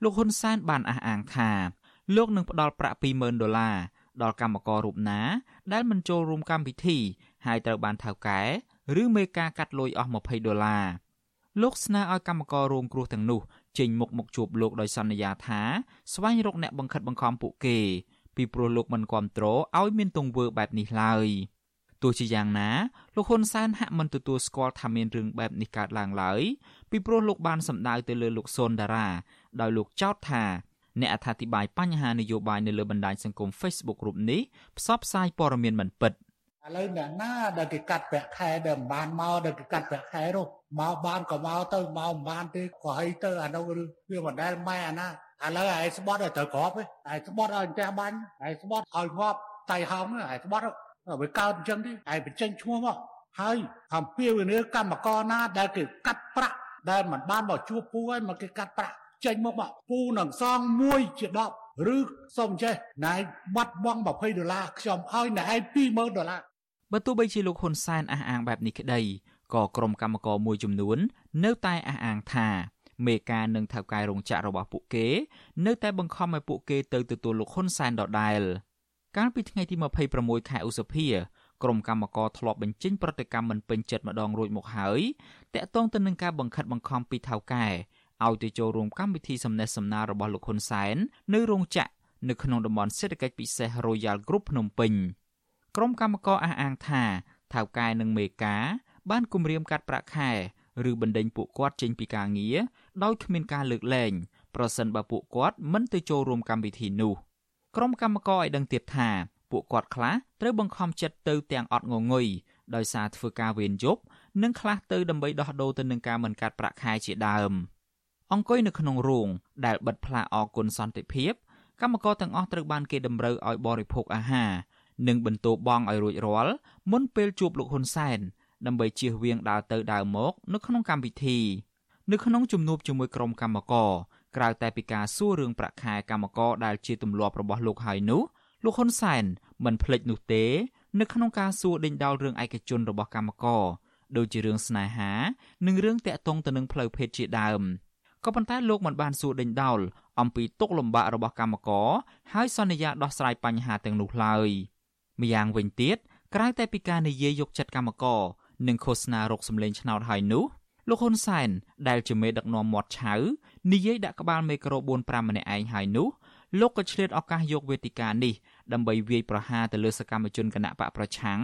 លោកហ៊ុនសែនបានអះអាងថាលោកនឹងផ្ដល់ប្រាក់20,000ដុល្លារដល់កម្មកររូបណា ដែលមិនចូលរួមកម្មវិធី ហើយត្រូវបានថៅកែឬមេការកាត់លុយអស់20ដុល្លារលោកស្នើឲ្យកម្មកររងគ្រោះទាំងនោះ ចេញមុខមកជួបលោកដោយសន្យាថាស្វែងរកអ្នកបង្ខិតបង្ខំពួកគេ ពីព្រោះលោកមិនគ្រប់គ្រងឲ្យមានទង្វើបែបនេះឡើយទោះជាយ៉ាងណាលោកហ៊ុនសែនហាក់មិនទទួលស្គាល់ថាមានរឿងបែបនេះកើតឡើងឡើយពីព្រោះលោកបានសម្ដៅទៅលើលោកសុនដារាដោយលោកចោទថាអ្នកអត្ថាធិប្បាយបញ្ហានយោបាយនៅលើបណ្ដាញសង្គម Facebook រូបនេះផ្សព្វផ្សាយព័ត៌មានមិនពិត ឥឡូវអ្នកណាដែលគេកាត់ប្រាក់ខែដែលមិនបានមកដែលគេកាត់ប្រាក់ខែនោះមកបានក៏មកទៅមកមិនបានទេក៏ហីទៅអានោះវាមិនដែលម៉ែអាណាឥឡូវឯងស្បត់ឲ្យត្រូវក្របឯងស្បត់ឲ្យផ្ទះបាញ់ឯងស្បត់ឲ្យងាប់តៃហោងឯងស្បត់វាកើតអញ្ចឹងទេឯងបញ្ចេញឈ្មោះមកហើយអំពាវនាវកម្មករណាដែលគេកាត់ប្រាក់ដែលមិនបានមកជួបពូហើយមកគេកាត់ប្រាក់ចេញមកមកពូនឹងសង1ជា10ឬសុំចេះណែបាត់បង់20ដុល្លារខ្ញុំឲ្យណែឯង20000ដុល្លារ បើទោះបីជាលោកហ៊ុនសែនអះអាងបែបនេះក្តីក៏ក្រុមកម្មករមួយចំនួន នៅតែអះអាងថាមេការនិងថៅកែរោងចក្ររបស់ពួកគេ នៅតែបង្ខំឲ្យពួកគេទៅទទួលលោកហ៊ុនសែនដដែល កាលពីថ្ងៃទី26ខែឧសភាក្រុមកម្មករធ្លាប់បញ្ចេញប្រតិកម្មមិនពេញចិត្តម្ដងរួចមកហើយតាក់ទងទៅនឹងការបង្ខិតបង្ខំពីថៅកែឲ្យទៅចូលរួមកម្មវិធីសំណេះសំណាលរបស់លោកហ៊ុនសែននៅរោងចក្រនៅក្នុងតំបន់សេដ្ឋកិច្ចពិសេស Royal Group ភ្នំពេញ ក្រុមកម្មករអះអាងថាថៅកែនិងមេការបានគម្រាមកាត់ប្រាក់ខែឬបណ្ដេញពួកគាត់ចេញពីការងារដោយគ្មានការលើកលែងប្រសិនបើពួកគាត់មិនទៅចូលរួមកម្មវិធីនោះក្រុមកម្មករឲ្យដឹងទៀតថាពួកគាត់ខ្លះត្រូវបង្ខំចិត្តទៅទាំងអត់ងងុយដោយសារធ្វើការវេនយប់និងខ្លះទៅដើម្បីដោះដូរទៅនឹងការមិនកាត់ប្រាក់ខែជាដើមអង្គុយនៅក្នុងរោងដែលបិទផ្លាកអគុណសន្តិភាពកម្មករទាំងអស់ត្រូវបានគេតម្រូវឲ្យបរិភោគអាហារ និងបន្ទោបង់ឲ្យរួចរាល់មុនពេលជួបលោកហ៊ុនសែនដើម្បីជៀសវាងដើរទៅដើរមកនៅក្នុងកម្មវិធី នៅក្នុងជំនួបជាមួយក្រុមកម្មករក្រៅតែពីការសួររឿងប្រាក់ខែកម្មករដែលជាទម្លាប់របស់លោកហើយនោះលោកហ៊ុនសែនមិនភ្លេចនោះទេនៅក្នុងការសួរដេញដោលរឿងឯកជនរបស់កម្មករដូចជារឿងស្នេហានិងរឿងតាក់ទងទៅនឹងផ្លូវភេទជាដើមក៏ប៉ុន្តែលោកមិនបានសួរដេញដោលអំពីទុកលំបាករបស់កម្មករហើយសន្យាដោះស្រាយបញ្ហាទាំងនោះឡើយ ម្យ៉ាងវិញទៀតក្រៅតែពីការនិយាយយកចិត្តកម្មករនិងឃោសនារកសម្លេងឆ្នោតហើយនោះលោកហ៊ុនសែនដែលជាមេដឹកនាំមាត់ឆៅនិយាយដាក់ក្បាលមេក្រូ4 5ម្នាក់ឯងហើយនោះលោកក៏ឆ្លៀតឱកាសយកវេទិកានេះដើម្បីវាយប្រហារទៅលើសកម្មជនគណៈបកប្រឆាំង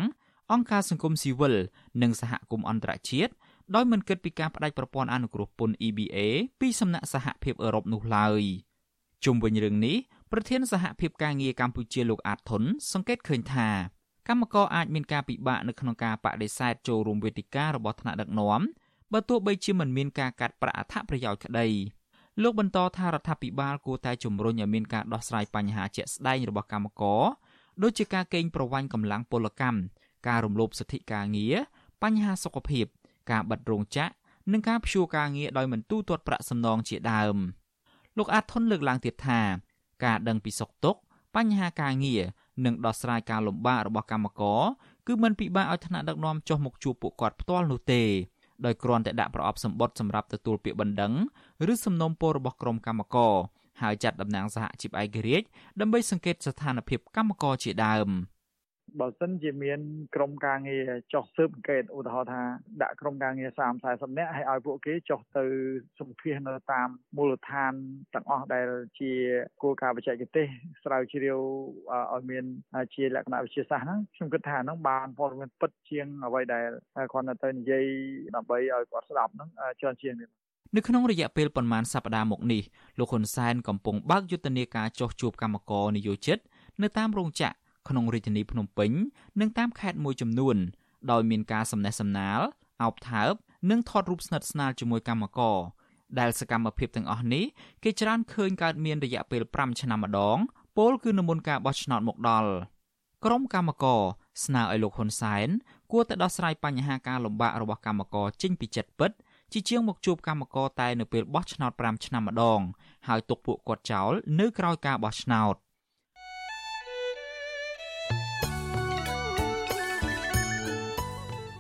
អង្គការសង្គមស៊ីវិលនិងសហគមន៍អន្តរជាតិដោយមិនគិតពីការផ្ដាច់ប្រព័ន្ធអនុគ្រោះពន្ធ EBA ពីសំណាក់សហភាពអឺរ៉ុបនោះឡើយជុំវិញរឿងនេះ ប្រធានសហភាពការងារកម្ពុជាលោកអាតធុនសង្កេតឃើញថាកម្មករអាចមានការពិបាកនៅក្នុងការបដិសេធចូលរួមវេទិការបស់ថ្នាក់ដឹកនាំបើទោះបីជាមិនមានការកាត់ប្រាក់អត្ថប្រយោជន៍ក្តីលោកបន្តថារដ្ឋាភិបាលគួរតែជំរុញឲ្យមានការដោះស្រាយបញ្ហាជាក់ស្ដែងរបស់កម្មករដូចជាការកេងប្រវ័ញ្ចកម្លាំងពលកម្មការរំលោភសិទ្ធិការងារបញ្ហាសុខភាព ការបិទរោងចក្រនិងការព្យួរការងារដោយមិនទូទាត់ប្រាក់សំណងជាដើមលោកអាតធុនលើកឡើងទៀតថា ការដឹងពីសុខទុក្ខបញ្ហាការងារនិងដោះស្រាយការលំបាករបស់កម្មករគឺមិនពិបាកឲ្យថ្នាក់ដឹកនាំចុះមកជួបពួកគាត់ផ្ទាល់នោះទេដោយគ្រាន់តែដាក់ប្រអប់សម្បត្តិសម្រាប់ទទួលពាក្យបណ្ដឹងឬសំណុំពររបស់ក្រុមកម្មករហើយចាត់តំណាងសហជីពឯករាជ្យដើម្បីសង្កេតស្ថានភាពកម្មករជាដើម។ បើសិនជាមានក្រុមការងារចុះស៊ើបអង្កេតឧទាហរណ៍ថាដាក់ក្រុមការងារ30 40នាក់ឲ្យឲ្យពួកគេចុះទៅសម្ភាសនៅតាមមូលដ្ឋានទាំងអស់ដែលជាគោលការណ៍បច្ចេកទេសស្រាវជ្រាវឲ្យមានជាលក្ខណៈវិទ្យាសាស្ត្រហ្នឹងខ្ញុំគិតថាហ្នឹងបានព័ត៌មានពិតជាងអ្វីដែលគាត់នៅទៅនិយាយដើម្បីឲ្យគាត់ស្ដាប់ហ្នឹងច្រើនជាងនេះនៅក្នុងរយៈពេលប្រមាណសប្តាហ៍មកនេះលោកហ៊ុនសែនកំពុងបើកយុទ្ធនាការចោះជួបកម្មករនិយោជិត នៅតាមរោងចក្រ ក្នុងរាជធានីភ្នំពេញ និងតាមខេត្តមួយចំនួន ដោយមានការសំណេះសំណាលអោបថើបនិងថតរូបស្និទ្ធស្នាលជាមួយកម្មករដែលសកម្មភាពទាំងអស់នេះគេច្រើនឃើញកើតមានរយៈពេល5ឆ្នាំម្ដងពលគឺនៅមុនការបោះឆ្នោតមកដល់ក្រុមកម្មករស្នើឲ្យលោកហ៊ុនសែនគួរតែដោះស្រាយបញ្ហាការលំបាករបស់កម្មករចេញពីចិត្តពិតជាជាងមកជួបកម្មករតែនៅពេលបោះឆ្នោត5ឆ្នាំម្ដង ហើយទុកពួកគាត់ចោលនៅក្រៅការបោះឆ្នោត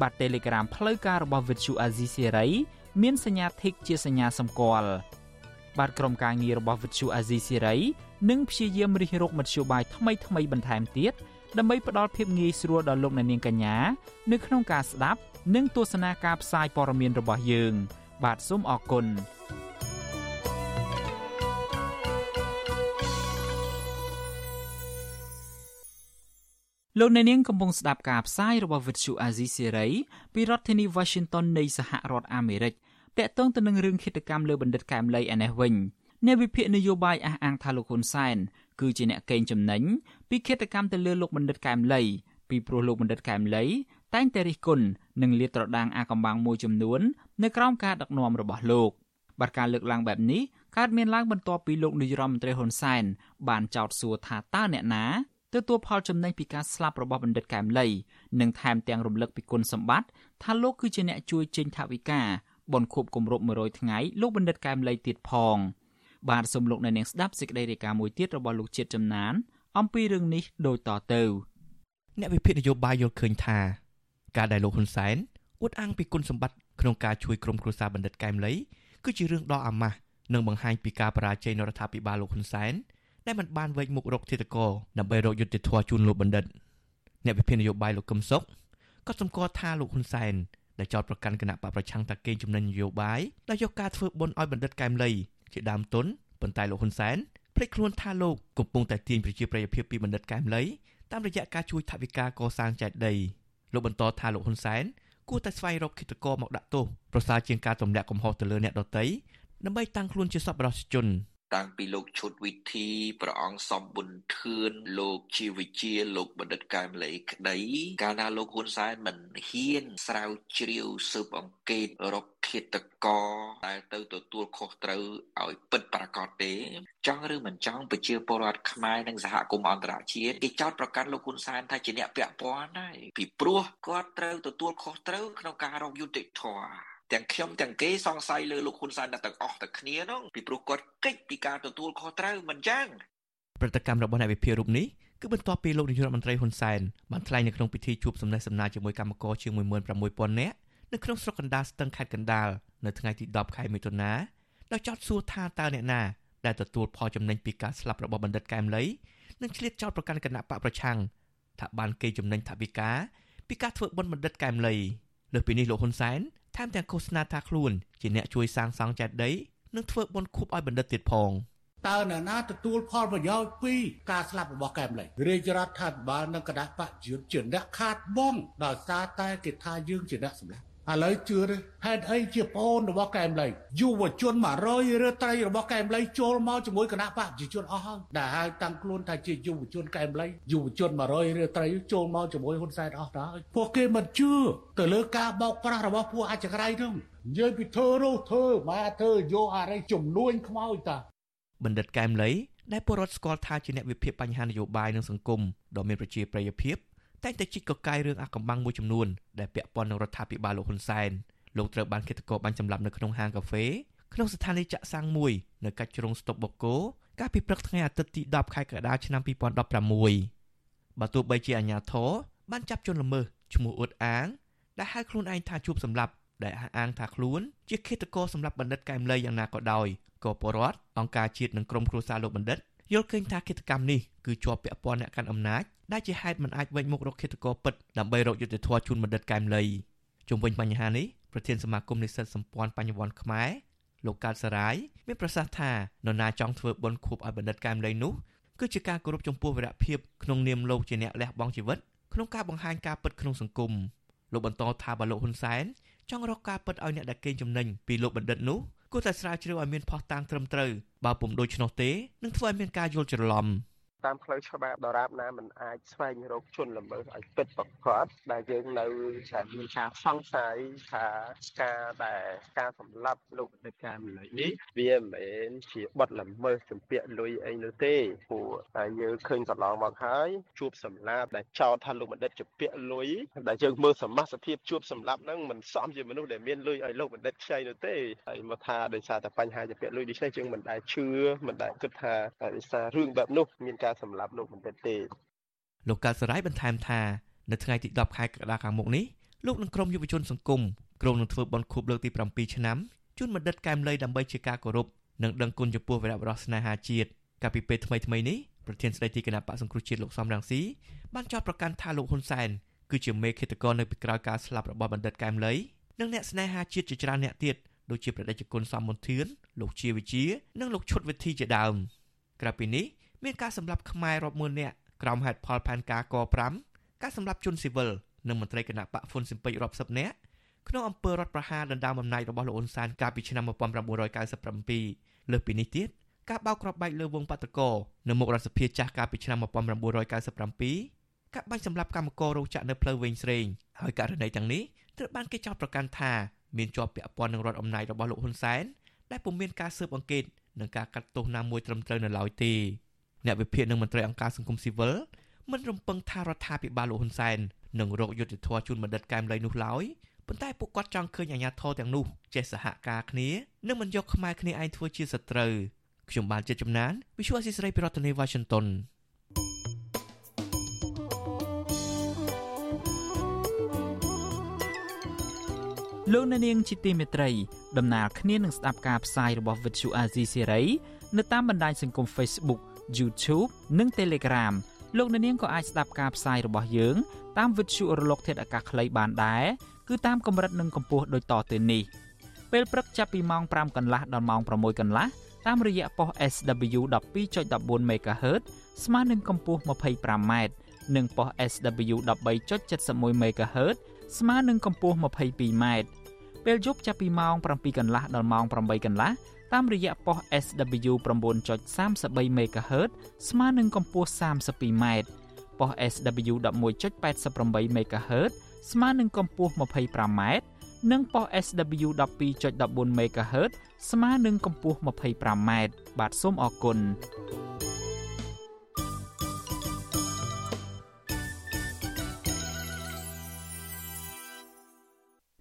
បាទ Telegram ផ្លូវការរបស់ Vithu Azizi Serai មានសញ្ញា Tick ជាសញ្ញាសម្គាល់បាទក្រុមការងាររបស់ Vithu Azizi Serai នឹងព្យាយាមរិះរកមធ្យោបាយថ្មីថ្មីបន្ថែមទៀតដើម្បីផ្ដល់ភាពងាយស្រួលដល់លោកអ្នកនាងកញ្ញានៅក្នុងការស្ដាប់ និងទស្សនាការផ្សាយព័ត៌មានរបស់យើង បាទសូមអរគុណ លោកអ្នកនាងកំពុងស្ដាប់ការផ្សាយរបស់ Vuthu Azizi Serai ពីរដ្ឋធានី Washington នៃសហរដ្ឋអាមេរិកតាក់ទងទៅនឹងរឿងឃាតកម្មលើបណ្ឌិតកែមលីឯនេះវិញអ្នកវិភាគនយោបាយអះអាងថាលោកហ៊ុនសែនគឺជាអ្នកកេងចំណេញពីឃាតកម្មទៅលើលោកបណ្ឌិតកែមលីពីព្រោះលោកបណ្ឌិតកែមលីតែងតែរិះគន់និងលាតត្រដាងអាកំបាំងមួយចំនួននៅក្រោមការដឹកនាំរបស់លោកបាទការលើកឡើងបែបនេះកើតមានឡើងបន្ទាប់ពីលោកនាយរដ្ឋមន្ត្រីហ៊ុនសែនបានចោទសួរថាតើអ្នកណា ទទួលផលចំណេញពីការស្លាប់របស់បណ្ឌិតកែមលីនិងថែមទាំងរំលឹកពីគុណសម្បត្តិថាលោកគឺជាអ្នកជួយចេញថវិកាបនខួបគម្រប់100ថ្ងៃលោកបណ្ឌិតកែមលីទៀតផងបាទសូមលោកអ្នកនាងស្ដាប់សេចក្តីរាយការណ៍មួយទៀតរបស់លោកជាតិចំណាន អំពីរឿងនេះដូចតទៅអ្នកវិភាគនយោបាយយល់ឃើញថាការដែលលោកហ៊ុនសែនអួតអាងពីគុណសម្បត្តិក្នុងការជួយក្រុមគ្រួសារបណ្ឌិតកែមលីគឺជារឿងដ៏អាម៉ាស់និងបង្ហាញពីការបរាជ័យនៃរដ្ឋាភិបាលលោកហ៊ុនសែន ដែលមិនបានវែកមុខរកធិតកោដើម្បីរកយុត្តិធម៌ជូនលោកបណ្ឌិតអ្នកវិភាគនយោបាយលោកកឹមសុខក៏សម្គាល់ថាលោកហ៊ុនសែនដែលចោទប្រកាន់គណៈបកប្រឆាំងតាកេងចំណេញនយោបាយដែលយកការធ្វើបុណ្យឲ្យបណ្ឌិតកែមលីជាដើមទុនប៉ុន្តែលោកហ៊ុនសែនភ្លេចខ្លួនថាលោកកំពុងតែទាញប្រជាប្រិយភាពពីបណ្ឌិតកែមលីតាមរយៈការជួយថវិកាកសាងចេតិយលោកបន្តថាលោកហ៊ុនសែនគួរតែស្វែងរកគិតកោមកដាក់ទោសប្រសើរជាងការទម្លាក់កំហុសទៅលើអ្នកដទៃដើម្បីតាំងខ្លួនជាសប្បុរសជន តាំងពីលោកឈុតវិធីព្រះអង្គសំប៊ុនធឿនលោកជីវវិជា លោកបណ្ឌិតកែមលីក្តី កាលណាលោកហ៊ុនសែនមិនហ៊ាន ស្រាវជ្រាវស៊ើបអង្កេតរកឃាតករដែលទៅទទួលខុសត្រូវឲ្យពិតប្រាកដទេ ចង់ឬមិនចង់ប្រជាពលរដ្ឋខ្មែរនិងសហគមន៍អន្តរជាតិគេចោទប្រកាន់លោកហ៊ុនសែនថាជាអ្នកពាក់ព័ន្ធហើយពីព្រោះគាត់ត្រូវទទួលខុសត្រូវក្នុងការរកយុត្តិធម៌ ទាំងខ្ញុំទាំងគេសង្ស័យលើលោកហ៊ុនសែនទាំងអស់តែគ្នានោះពីព្រោះគាត់កិច្ចពីការទទួលខុសត្រូវមិនចឹងព្រឹត្តិកម្មរបស់អ្នកវិភាគរូបនេះគឺបន្ទាប់ពីលោកនាយករដ្ឋមន្ត្រីហ៊ុនសែនបានថ្លែងនៅក្នុងពិធីជួបសំណេះសំណាលជាមួយគណៈកម្មការជាង16000នាក់នៅក្នុងស្រុកកណ្ដាលស្ទឹងខេត្តកណ្ដាលនៅថ្ងៃទី10ខែមិថុនាដោយចោទសួរថាតើអ្នកណាដែលទទួលផលចំណេញពីការស្លាប់របស់បណ្ឌិតកែមលីនិងឆ្លៀតចោទប្រកាន់គណៈបកប្រឆាំងថាបានគេចំណេញថវិកាពីការធ្វើបុណ្យបណ្ឌិតកែមលីលើសពីនេះលោកហ៊ុនសែន ថែមទាំងឃោសនាថាខ្លួនជាអ្នកជួយសាងសង់ចេតិយនិងធ្វើបុណ្យខួបឲ្យបណ្ឌិតទៀតផងតើអ្នកណាទទួលផលប្រយោជន៍ពីការស្លាប់របស់កែមលីរាជរដ្ឋាភិបាលនិងគណៈបព្វជិជាអ្នកខាតបង់ដោយសារតែគេថាយើងជាអ្នកសម្លាប់ ឥឡូវជឿទេហេតុអីជាប្អូនរបស់កែមលីយុវជន100ឬត្រីរបស់កែមលីចូលមកជាមួយគណៈបកប្រជាជនអស់ហើយដែលហៅតាំងខ្លួនថាជាយុវជនកែមលីយុវជន100ឬត្រីចូលមកជាមួយហ៊ុនសែនអស់ដែរពួកគេមិនជឿទៅលើការបោកប្រាស់របស់ពួកអចក្រៃនោះនិយាយពីធ្វើរោធ្វើមកធ្វើយកអរិយជំនួញខ្មោចតាបណ្ឌិតកែមលីដែលពលរដ្ឋស្គាល់ថាជាអ្នកវិភាគបញ្ហានយោបាយនិងសង្គមដ៏មានប្រជាប្រិយភាព តែងតែជីកកកាយរឿងអាកំបាំងមួយចំនួនដែលពាក់ព័ន្ធនឹងរដ្ឋាភិបាលលោកហ៊ុនសែនលោកត្រូវបានឃាតករបាញ់សម្លាប់នៅក្នុងហាងកាហ្វេក្នុងស្ថានីយ៍ចាក់សាំងមួយនៅកាច់ជ្រុងស្តុបបូកូកាលពីព្រឹកថ្ងៃអាទិត្យទី10ខែកក្កដាឆ្នាំ2016បើទោះបីជាអាជ្ញាធរបានចាប់ជនល្មើសឈ្មោះអ៊ុតអាង ដែលហៅខ្លួនឯងថាជួបសម្លាប់ដែលអះអាងថាខ្លួនជាឃាតករសម្រាប់បណ្ឌិតកែមលីយ៉ាងណាក៏ដោយក៏ពលរដ្ឋអង្គការជាតិនិងក្រុមគ្រួសារលោកបណ្ឌិត យល់ឃើញថាគិតកម្មនេះគឺជាប់ពាក់ព័ន្ធអ្នកកាន់អំណាចដែលជាហេតុមិនអាចវេញមុខរកឃាតករពិតដើម្បីរកយុត្តិធម៌ជូនបណ្ឌិតកែមលីជុំវិញបញ្ហានេះប្រធានសមាគមនិស្សិតសម្ព័ន្ធបញ្ញវន្តខ្មែរលោកកើតសរាយមានប្រសាសន៍ថានរណាចង់ធ្វើបុណ្យខួបឲ្យបណ្ឌិតកែមលីនោះគឺជាការគោរពចំពោះវីរភាពក្នុងនាមលោកជាអ្នកលះបង់ជីវិតក្នុងការបង្ហាញការពិតក្នុងសង្គមលោកបន្តថាបើលោកហ៊ុនសែនចង់រកការពិតឲ្យអ្នកដែលកេងចំណេញពីលោកបណ្ឌិតនោះ គួរតែស្រាវជ្រាវឲ្យមានផុសតាងត្រឹមត្រូវបើពុំដូច្នោះទេនឹងធ្វើឲ្យមានការយល់ច្រឡំ តាមផ្លូវច្បាប់ដរាបណាមិនអាចស្វែងរកជនល្មើសឲ្យពិតប្រាកដដែលយើងនៅតែមានការសង្ស័យថាការដែលការសម្លាប់លោកបណ្ឌិតកាមលីនេះវាមិនមែនជាបទល្មើសចម្ពាក់លុយអីនោះទេព្រោះតែយើងឃើញកន្លងមកហើយជួបសម្លាប់ដែលចោទថាលោកបណ្ឌិតចម្ពាក់លុយដែលយើងមើលសមាសភាពជួបសម្លាប់ហ្នឹងមិនសមជាមនុស្សដែលមានលុយឲ្យលោកបណ្ឌិតខ្ចីនោះទេហើយមកថាដោយសារតែបញ្ហាចម្ពាក់លុយនេះយើងមិនដែលជឿមិនដែលគិតថាដោយសាររឿងបែបនោះមានការសម្លាប់លោកបណ្ឌិតទេលោកកើតសរាយបន្ថែមថានៅថ្ងៃទី10ខែកក្កដាខាងមុខនេះលោកនឹងក្រុមយុវជនសង្គមក្រុមនឹងធ្វើបន់ខួបលើកទី7ឆ្នាំជូនបណ្ឌិតកែមលីដើម្បីជាការគោរពនិងដឹងគុណចំពោះវីរបុរសស្នេហាជាតិកាលពីពេលថ្មីថ្មីនេះប្រធានស្ដីទីគណៈបកសង្គ្រោះជាតិលោកសំរងស៊ីបានចោទប្រកាន់ថាលោកហ៊ុនសែនគឺជាមេឃាតករនៅពីក្រោយការស្លាប់របស់បណ្ឌិតកែមលីនិងអ្នកស្នេហាជាតិជាច្រើនអ្នកទៀតដូចជាប្រដេជគុណសំមន្ធានលោកជាវិជា និងលោកឈុតវិធីជាដើមក្រៅពីនេះ មានការសម្លាប់ខ្មែររាប់ម៉ឺននាក់ក្រោមហេតុផលផែនការក5ការសម្លាប់ជនស៊ីវិលនិងមន្ត្រីគណៈបកហ្វុនស៊ីមពេចរាប់សិបនាក់ក្នុងអំពើរដ្ឋប្រហារដណ្ដើមអំណាចរបស់លោកអ៊ុនសានកាលពីឆ្នាំ1997លើសពីនេះទៀតការបោកគ្រាប់បែកលើវងបាតកោនៅមុខរដ្ឋសភាចាស់កាលពីឆ្នាំ1997ការបាញ់សម្លាប់កម្មកររោងចក្រនៅផ្លូវវែងស្រេងហើយករណីទាំងនេះត្រូវបានគេចោទប្រកាន់ថាមានជាប់ពាក់ព័ន្ធនឹងរដ្ឋអំណាចរបស់លោកហ៊ុនសែនដែលពុំមានការស៊ើបអង្កេតនិងការកាត់ទោសណាមួយត្រឹមត្រូវនៅឡើយទេ អ្នកវិភាគនិងមន្ត្រីអង្គការសង្គមស៊ីវិលមិនរំពឹងថារដ្ឋាភិបាលលោកហ៊ុនសែននឹងរកយុត្តិធម៌ជូនបណ្ឌិតកែមលីនោះឡើយប៉ុន្តែពួកគាត់ចង់ឃើញអាញាធរទាំងនោះចេះសហការគ្នានិងមិនយកខ្មែរគ្នាឯងធ្វើជាសត្រូវខ្ញុំបានចិត្តចំណាន Visual Assisray ពីរដ្ឋធានី Washington លោកអ្នកនាងជាទីមេត្រីដំណើរគ្នានឹងស្ដាប់ការផ្សាយរបស់ Vuthu Azizi Serai នៅតាមបណ្ដាញសង្គម Facebook YouTube និង Telegram លោកអ្នកនាងក៏អាចស្ដាប់ការផ្សាយរបស់យើង តាម Vuthu រលក ធាតុអាកាសខ្លីបានដែរគឺតាមកម្រិតនិងកម្ពស់ដូចតទៅនេះពេលព្រឹកចាប់ពីម៉ោង5កន្លះដល់ម៉ោង6កន្លះតាមរយៈប៉ុស SW 12.14 MHz ស្មើនឹងកម្ពស់ 25m និងប៉ុស SW 13.71 MHz ស្មើនឹងកម្ពស់ 22m ពេលយប់ចាប់ពីម៉ោង7កន្លះដល់ម៉ោង8កន្លះ តាមរយៈប៉ុស SW 9.33 MHz ស្មើនឹងកម្ពស់ 32m ប៉ុស SW 11.88 MHz ស្មើនឹងកម្ពស់ 25m និងប៉ុស SW 12.14 MHz ស្មើនឹងកម្ពស់ 25m បាទសូមអរគុណ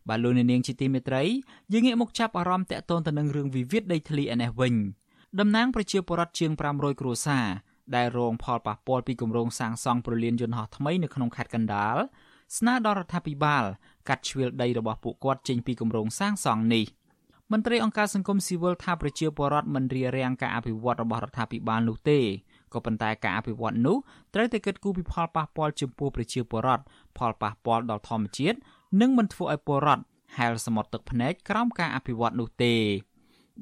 បាទលោកនាងជាទីមេត្រីយើងងាកមកចាប់អារម្មណ៍តាក់ទងទៅនឹងរឿងវិវាទដីធ្លីឯនេះវិញតំណាងប្រជាពលរដ្ឋជាង500គ្រួសារដែលរងផលប៉ះពាល់ពីគម្រោងសាងសង់ប្រលានយន្តហោះថ្មីនៅក្នុងខេត្តកណ្ដាលស្នើដល់រដ្ឋាភិបាលកាត់ជ្រឿលដីរបស់ពួកគាត់ចេញពីគម្រោងសាងសង់នេះមន្ត្រីអង្គការសង្គមស៊ីវិលថាប្រជាពលរដ្ឋមិនរៀបរៀងការអភិវឌ្ឍរបស់រដ្ឋាភិបាលនោះទេក៏ប៉ុន្តែការអភិវឌ្ឍនោះត្រូវតែគិតគូរពីផលប៉ះពាល់ចំពោះប្រជាពលរដ្ឋផលប៉ះពាល់ដល់ធម្មជាតិ និងមិនធ្វើឲ្យពលរដ្ឋហែលសមុទ្រទឹកភ្នែកក្រោមការអភិវឌ្ឍនោះទេ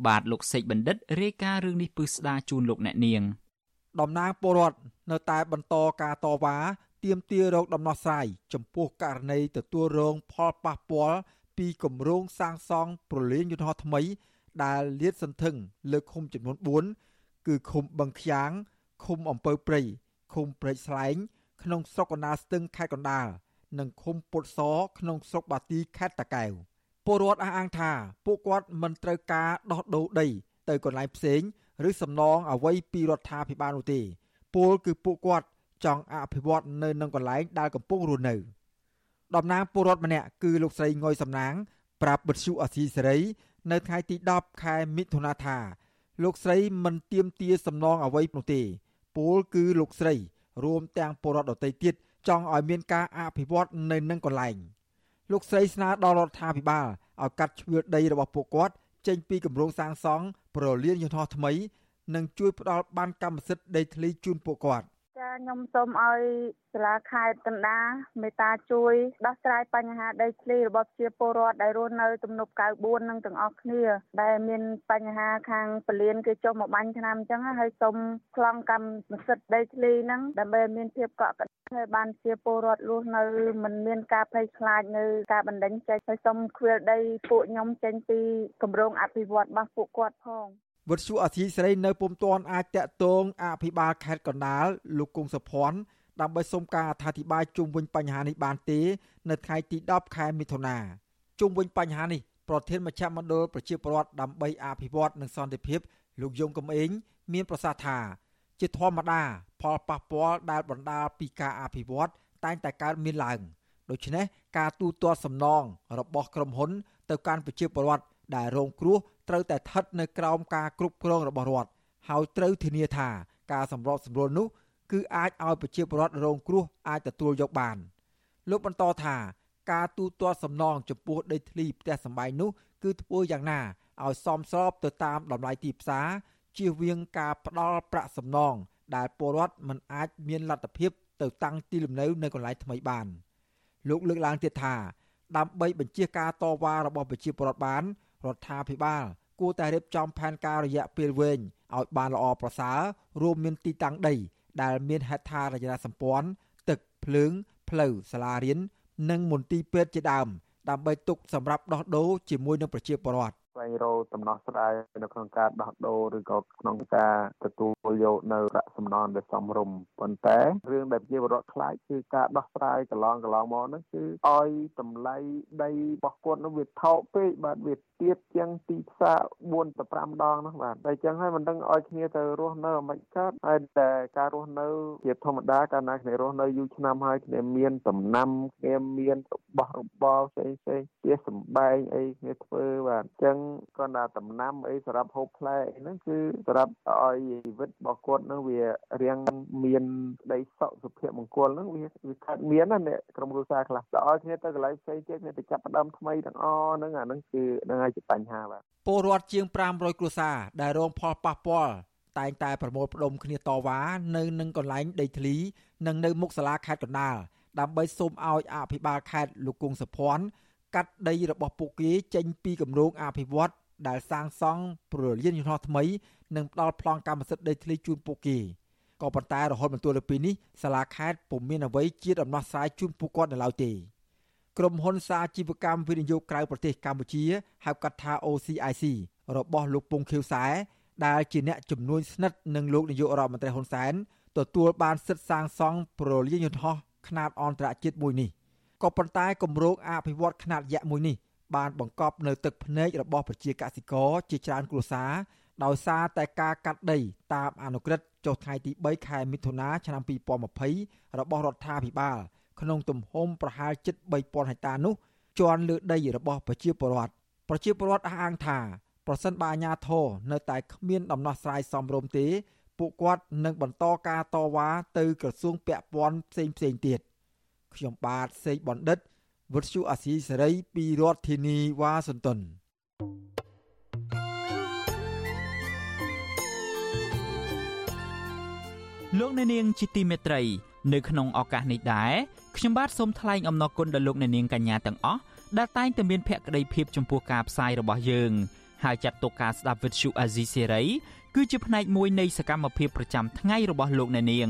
បាទលោកសេកបណ្ឌិតរាយការណ៍រឿងនេះពឹស្ដាជូនលោកអ្នកនាងតំណាងពលរដ្ឋនៅតែបន្តការតវ៉ាទាមទាររោគដំណោះស្រាយចំពោះករណីទទួលរងផលប៉ះពាល់ពីគម្រោងសាងសង់ប្រលានយន្តហោះថ្មី ដែលលាតសន្ធឹងលើឃុំចំនួន4គឺឃុំបឹងខ្យាងឃុំអំពើព្រៃឃុំព្រែកស្លែង ក្នុងស្រុកកណ្ដាលស្ទឹងខេត្តកណ្ដាល និងឃុំពុតសក្នុងស្រុកបាទីខេត្តតាកែវពលរដ្ឋអះអាងថាពួកគាត់មិនត្រូវការដោះដូរដី ទៅកន្លែងផ្សេងឬសំណងអ្វីពីរដ្ឋាភិបាលនោះទេពលគឺពួកគាត់ចង់អភិវឌ្ឍនៅនឹងកន្លែងដែលកំពុងរស់នៅតំណាងពលរដ្ឋម្នាក់គឺលោកស្រីងយសំណាង ប្រាប់បិទសុអសីសេរីនៅថ្ងៃទី10ខែមិថុនាថាលោកស្រីមិនទៀមទាសំណងអ្វីនោះទេពលគឺលោកស្រី រួមទាំងពលរដ្ឋដទៃទៀត ចង់ឲ្យមានការអភិវឌ្ឍនៅនឹងកន្លែងលោកស្រីស្នើដល់រដ្ឋាភិបាលឲ្យកាត់ជ្រឿដីរបស់ពួកគាត់ចេញពីគម្រោងសាងសង់ប្រលានយន្តហោះថ្មី និងជួយផ្ដល់បានកម្មសិទ្ធិដីធ្លីជូនពួកគាត់ ចាខ្ញុំសូមឲ្យសាលាខេត្តកណ្ដាលមេត្តាជួយដោះស្រាយបញ្ហាដីធ្លីរបស់ប្រជាពលរដ្ឋដែលរស់នៅទំនប់94នឹងទាំងអស់គ្នា ដែលមានបញ្ហាខាងពលានគេចុះមកបាញ់ឆ្នាំអញ្ចឹងហើយសូមខ្លងកម្មសិទ្ធិដីធ្លីហ្នឹងដើម្បីមានភាពកក់ក្ដៅហើយបានជាពលរដ្ឋរស់នៅមិនមានការភ័យខ្លាចនៅការបណ្ដឹងចេញហើយសូមខ្វៀលដីពួកខ្ញុំចេញពីគម្រោងអភិវឌ្ឍរបស់ពួកគាត់ផង វត្តសុអធិស្រីនៅពុំទាន់អាចតាក់ទងអភិបាលខេត្តកណ្ដាលលោកគង់សុភ័ណ្ឌដើម្បីសុំការអធិប្បាយជុំវិញបញ្ហានេះបានទេ នៅថ្ងៃទី10ខែមិថុនាជុំវិញបញ្ហានេះប្រធានមជ្ឈមណ្ឌលប្រជាពលរដ្ឋដើម្បីអភិវឌ្ឍនិងសន្តិភាពលោកយងកំឯងមានប្រសាសន៍ថាជាធម្មតា ផលប៉ះពាល់ដែលបណ្ដាលពីការអភិវឌ្ឍតែងតែកើតមានឡើងដូច្នេះការទូទាត់សំណងរបស់ក្រុមហ៊ុន ទៅកាន់ប្រជាពលរដ្ឋដែលរងគ្រោះ ត្រូវតែស្ថិតនៅក្រោមការគ្រប់គ្រងរបស់រដ្ឋហើយត្រូវធានាថាការសម្របសម្រួលនោះគឺអាចឲ្យប្រជាពលរដ្ឋរងគ្រោះអាចទទួលយកបានលោកបន្តថាការទូទាត់សំណងចំពោះដីធ្លីផ្ទះសម្បែងនោះគឺធ្វើយ៉ាងណាឲ្យសមស្របទៅតាមតម្លៃទីផ្សារជៀសវាងការផ្ដល់ប្រាក់សំណងដែលពលរដ្ឋមិនអាចមានលទ្ធភាពទៅតាំងទីលំនៅនៅកន្លែងថ្មីបានលោកលើកឡើងទៀតថាដើម្បីបញ្ជាការតវ៉ារបស់ប្រជាពលរដ្ឋបានរដ្ឋាភិបាល គួរតែរៀបចំផែនការរយៈពេលវែងឲ្យបានល្អប្រសើររួមមានទីតាំងដី ដែលមានហេដ្ឋារចនាសម្ព័ន្ធទឹកភ្លើងផ្លូវសាលារៀននិងមន្ទីរពេទ្យជាដើមដើម្បីទុកសម្រាប់ដោះដូរជាមួយនឹងប្រជាពលរដ្ឋ ស្វែងរកដំណោះស្រាយនៅក្នុងការដោះដូរឬក៏ក្នុងការទទួលយកនៅប្រាក់សំណងដែលសមរម្យប៉ុន្តែរឿងដែលជាវរដ្ឋខ្លាចគឺការដោះស្រាយកន្លងកន្លងមកហ្នឹងគឺឲ្យតម្លៃដីរបស់គាត់នោះវាថោកពេកបាទវាទៀតជាងទីផ្សារ4ទៅ5ដងហ្នឹងបាទតែអញ្ចឹងហើយមិនដឹងឲ្យគ្នាទៅរស់នៅមិនកើតហើយតែការរស់នៅជាធម្មតាកាលណាគ្នារស់នៅយូរឆ្នាំហើយគ្នាមានដំណាំគ្នាមានរបស់របរផ្សេងផ្សេងជាសំបែងអីគ្នាធ្វើបាទអញ្ចឹងគាត់ថាដំណាំអីសម្រាប់ហូបផ្លែអីហ្នឹងគឺសម្រាប់ឲ្យជីវិតរបស់គាត់ហ្នឹងវារៀងមានដីសុខសុភមង្គលហ្នឹងវាវាកើតមានណាអ្នកក្រុមគ្រួសារខ្លះដល់ឲ្យគ្នាទៅកន្លែងផ្សេងទៀតគ្នាទៅចាប់ផ្ដើមថ្មីទាំងអស់ហ្នឹងអាហ្នឹងគឺហ្នឹងហើយជាបញ្ហាបាទពលរដ្ឋជាង500គ្រួសារដែលរងផលប៉ះពាល់តែងតែប្រមូលផ្ដុំគ្នាតវ៉ានៅនឹងកន្លែងដីធ្លីនិងនៅមុខសាលាខេត្តកណ្ដាលដើម្បីសូមឲ្យអភិបាលខេត្តលោកគង់សុភ័ណ្ឌ កាត់ដីរបស់ពួកគេចេញពីគម្រោងអភិវឌ្ឍដែលសាងសង់ព្រលានយន្តហោះថ្មីនិងផ្ដល់ប្លង់កម្មសិទ្ធិដីធ្លីជូនពួកគេក៏ប៉ុន្តែរហូតមកទល់ពេលនេះសាលាខេត្តពុំមានអ្វីជាដំណោះស្រាយជូនពួកគាត់នៅឡើយទេក្រុមហ៊ុនសាជីវកម្មវិនិយោគក្រៅប្រទេសកម្ពុជាហៅកាត់ថា OCIC របស់លោកពងខៀវសែដែលជាអ្នកជំនួយស្និទ្ធនឹងលោកនាយករដ្ឋមន្ត្រីហ៊ុនសែនទទួលបានសិទ្ធិសាងសង់ប្រលានយន្តហោះខ្នាតអន្តរជាតិមួយនេះ ក៏ប៉ុន្តែគម្រោងអភិវឌ្ឍខ្នាតយក្សមួយនេះបានបង្កប់នៅទឹកភ្នែករបស់ប្រជាកសិករជាច្រើនគ្រួសារដោយសារតែការកាត់ដីតាមអនុក្រឹត្យចុះថ្ងៃទី3ខែមិថុនាឆ្នាំ2020របស់រដ្ឋាភិបាល ក្នុងទំហំប្រហែលជិត3000ហិកតានោះជន់លើដីរបស់ប្រជាពលរដ្ឋប្រជាពលរដ្ឋអះអាងថាប្រសិនបើអាជ្ញាធរនៅតែគ្មានដំណោះស្រាយសមរម្យទេ ពួកគាត់នឹងបន្តការតវ៉ាទៅក្រសួងពាក់ព័ន្ធផ្សេងផ្សេងទៀត ខ្ញុំបាទសេកបណ្ឌិតវុទ្ធុអាស៊ីសេរីពីរដ្ឋធានីវ៉ាស៊ីនតោនលោកអ្នកនាងជាទីមេត្រី នៅក្នុងឱកាសនេះដែរខ្ញុំបាទសូមថ្លែងអំណរគុណដល់លោកអ្នកនាងកញ្ញាទាំងអស់ដែលតែងតែមានភក្ដីភាពចំពោះការផ្សាយរបស់យើងហើយចាត់ទុកការស្ដាប់វិទ្យុអាស៊ីសេរីគឺជាផ្នែកមួយនៃសកម្មភាពប្រចាំថ្ងៃរបស់លោកអ្នកនាង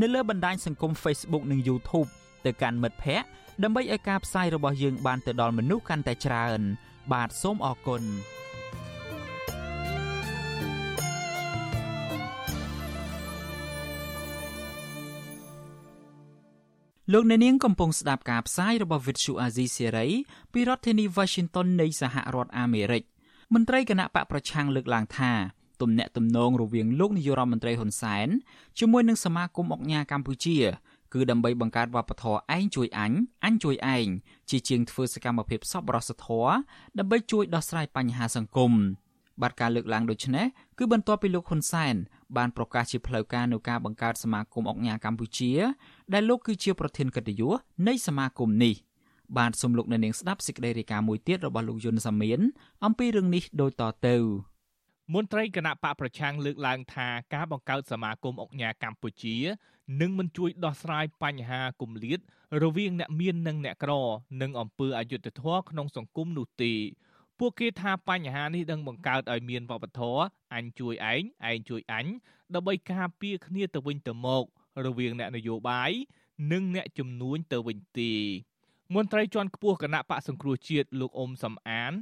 នៅលើបណ្ដាញសង្គម Facebook និង YouTube ទៅកាន់មិត្តភ័ក្តិដើម្បីឲ្យការផ្សាយរបស់យើងបានទៅដល់មនុស្សកាន់តែច្រើន បាទសូមអរគុណលោកអ្នកនាងកំពុងស្ដាប់ការផ្សាយរបស់ Vuthu Azizi Serai ពីរដ្ឋធានី Washington នៃសហរដ្ឋអាមេរិកមន្ត្រីគណៈបកប្រឆាំងលើកឡើងថា ទំនាក់ទំនងរវាងលោកនាយករដ្ឋមន្ត្រីហ៊ុនសែនជាមួយនឹងសមាគមអង្គការកម្ពុជាគឺដើម្បីបង្កើតវប្បធម៌ឯងជួយអញអញជួយឯងជាជាងធ្វើសកម្មភាពសប្បុរសធម៌ដើម្បីជួយដោះស្រាយបញ្ហាសង្គមបាទការលើកឡើងដូចនេះគឺបន្ទាប់ពីលោកហ៊ុនសែនបានប្រកាសជាផ្លូវការនៅការបង្កើតសមាគមអង្គការកម្ពុជា ដែលលោកគឺជាប្រធានកិត្តិយសនៃសមាគមនេះបាទសូមលោកអ្នកនាងស្ដាប់សេចក្តីរាយការណ៍មួយទៀតរបស់លោកយុនសាមៀនអំពីរឿងនេះដូចតទៅ មន្ត្រីគណៈបកប្រឆាំងលើកឡើងថាការបង្កើតសមាគមអង្គការកម្ពុជានឹងមិនជួយដោះស្រាយបញ្ហាគម្លាតរវាងអ្នកមាននិងអ្នកក្រនិងអំពើអយុត្តិធម៌ក្នុងសង្គមនោះទេពួកគេថាបញ្ហានេះនឹងបង្កើតឲ្យមានវប្បធម៌អញជួយឯងឯងជួយអញដើម្បីការពារគ្នាទៅវិញទៅមក រវាងអ្នកនយោបាយនិងអ្នកជំនួញទៅវិញទេមន្ត្រីជាន់ខ្ពស់គណៈបកសង្គ្រោះជាតិលោកអ៊ុំសំអាន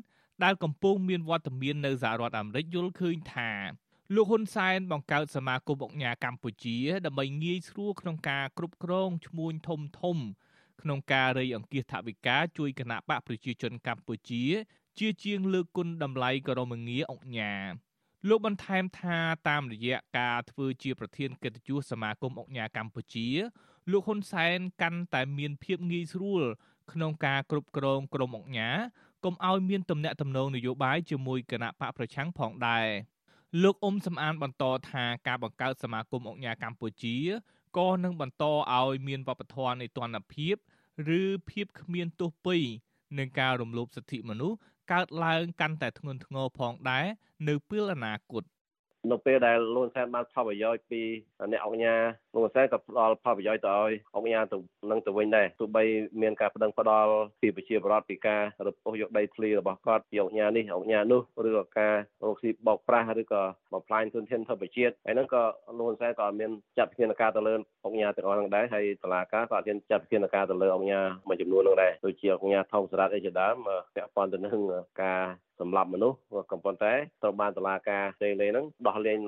ដែលកំពុងមានវត្តមាននៅសហរដ្ឋអាមេរិកយល់ឃើញថាលោកហ៊ុនសែនបង្កើតសមាគមអង្គការកម្ពុជាដើម្បីងាយស្រួលក្នុងការគ្រប់គ្រងឈ្មួញធំធំ ក្នុងការរៃអង្គាសថវិកាជួយគណៈបកប្រជាជនកម្ពុជា ជាជាងលើកគុណតម្លៃក្រមងារអង្គការលោកបន្ថែមថាតាមរយៈការធ្វើជាប្រធានកិត្តិយសសមាគមអង្គការកម្ពុជាលោកហ៊ុនសែនកាន់តែមានភាពងាយស្រួលក្នុងការគ្រប់គ្រងក្រមអង្គការ កុំឲ្យមានទំនាក់ទំនងនយោបាយជាមួយគណៈបកប្រឆាំងផងដែរលោកអ៊ុំសំអានបន្តថាការបង្កើតសមាគមអង្គការកម្ពុជាក៏នឹងបន្តឲ្យមានវប្បធម៌នៃទណ្ឌភាពឬភាពគ្មានទោសពីនិងការរំលោភសិទ្ធិមនុស្សកើតឡើងកាន់តែធ្ងន់ធ្ងរផងដែរនៅពេលអនាគត នៅពេលដែលលោកសែនបានផលប្រយោជន៍ពីអ្នកអង្គញាលោកសែនក៏ផ្ដល់ផលប្រយោជន៍ទៅឲ្យអង្គញាទៅនឹងទៅវិញដែរទោះបីមានការប្តឹងផ្ដាល់ពីប្រជាពលរដ្ឋពីការរពុះយកដីធ្លីរបស់គាត់ពីអង្គញានេះអង្គញានោះឬក៏ការរកស៊ីបោកប្រាស់ឬក៏បំផ្លាញទុនធានធម្មជាតិហើយហ្នឹងក៏លោកសែនក៏មានចាត់វិធានការទៅលើអង្គញាទាំងអស់ហ្នឹងដែរហើយតុលាការក៏មានចាត់វិធានការទៅលើអង្គញាមួយចំនួនហ្នឹងដែរដូចជាអង្គញាថោងសារ៉ាត់អីជាដើមពាក់ព័ន្ធទៅនឹងការ សម្លាប់មនុស្សក៏ប៉ុន្តែត្រូវបានតឡាការផ្សេងលេហ្នឹងដោះលែង